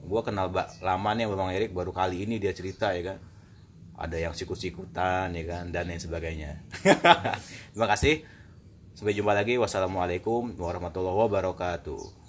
gue kenal lama nih bang Erik baru kali ini dia cerita ya kan ada yang sikut-sikutan ya kan dan lain sebagainya <laughs> terima kasih sampai jumpa lagi wassalamualaikum warahmatullahi wabarakatuh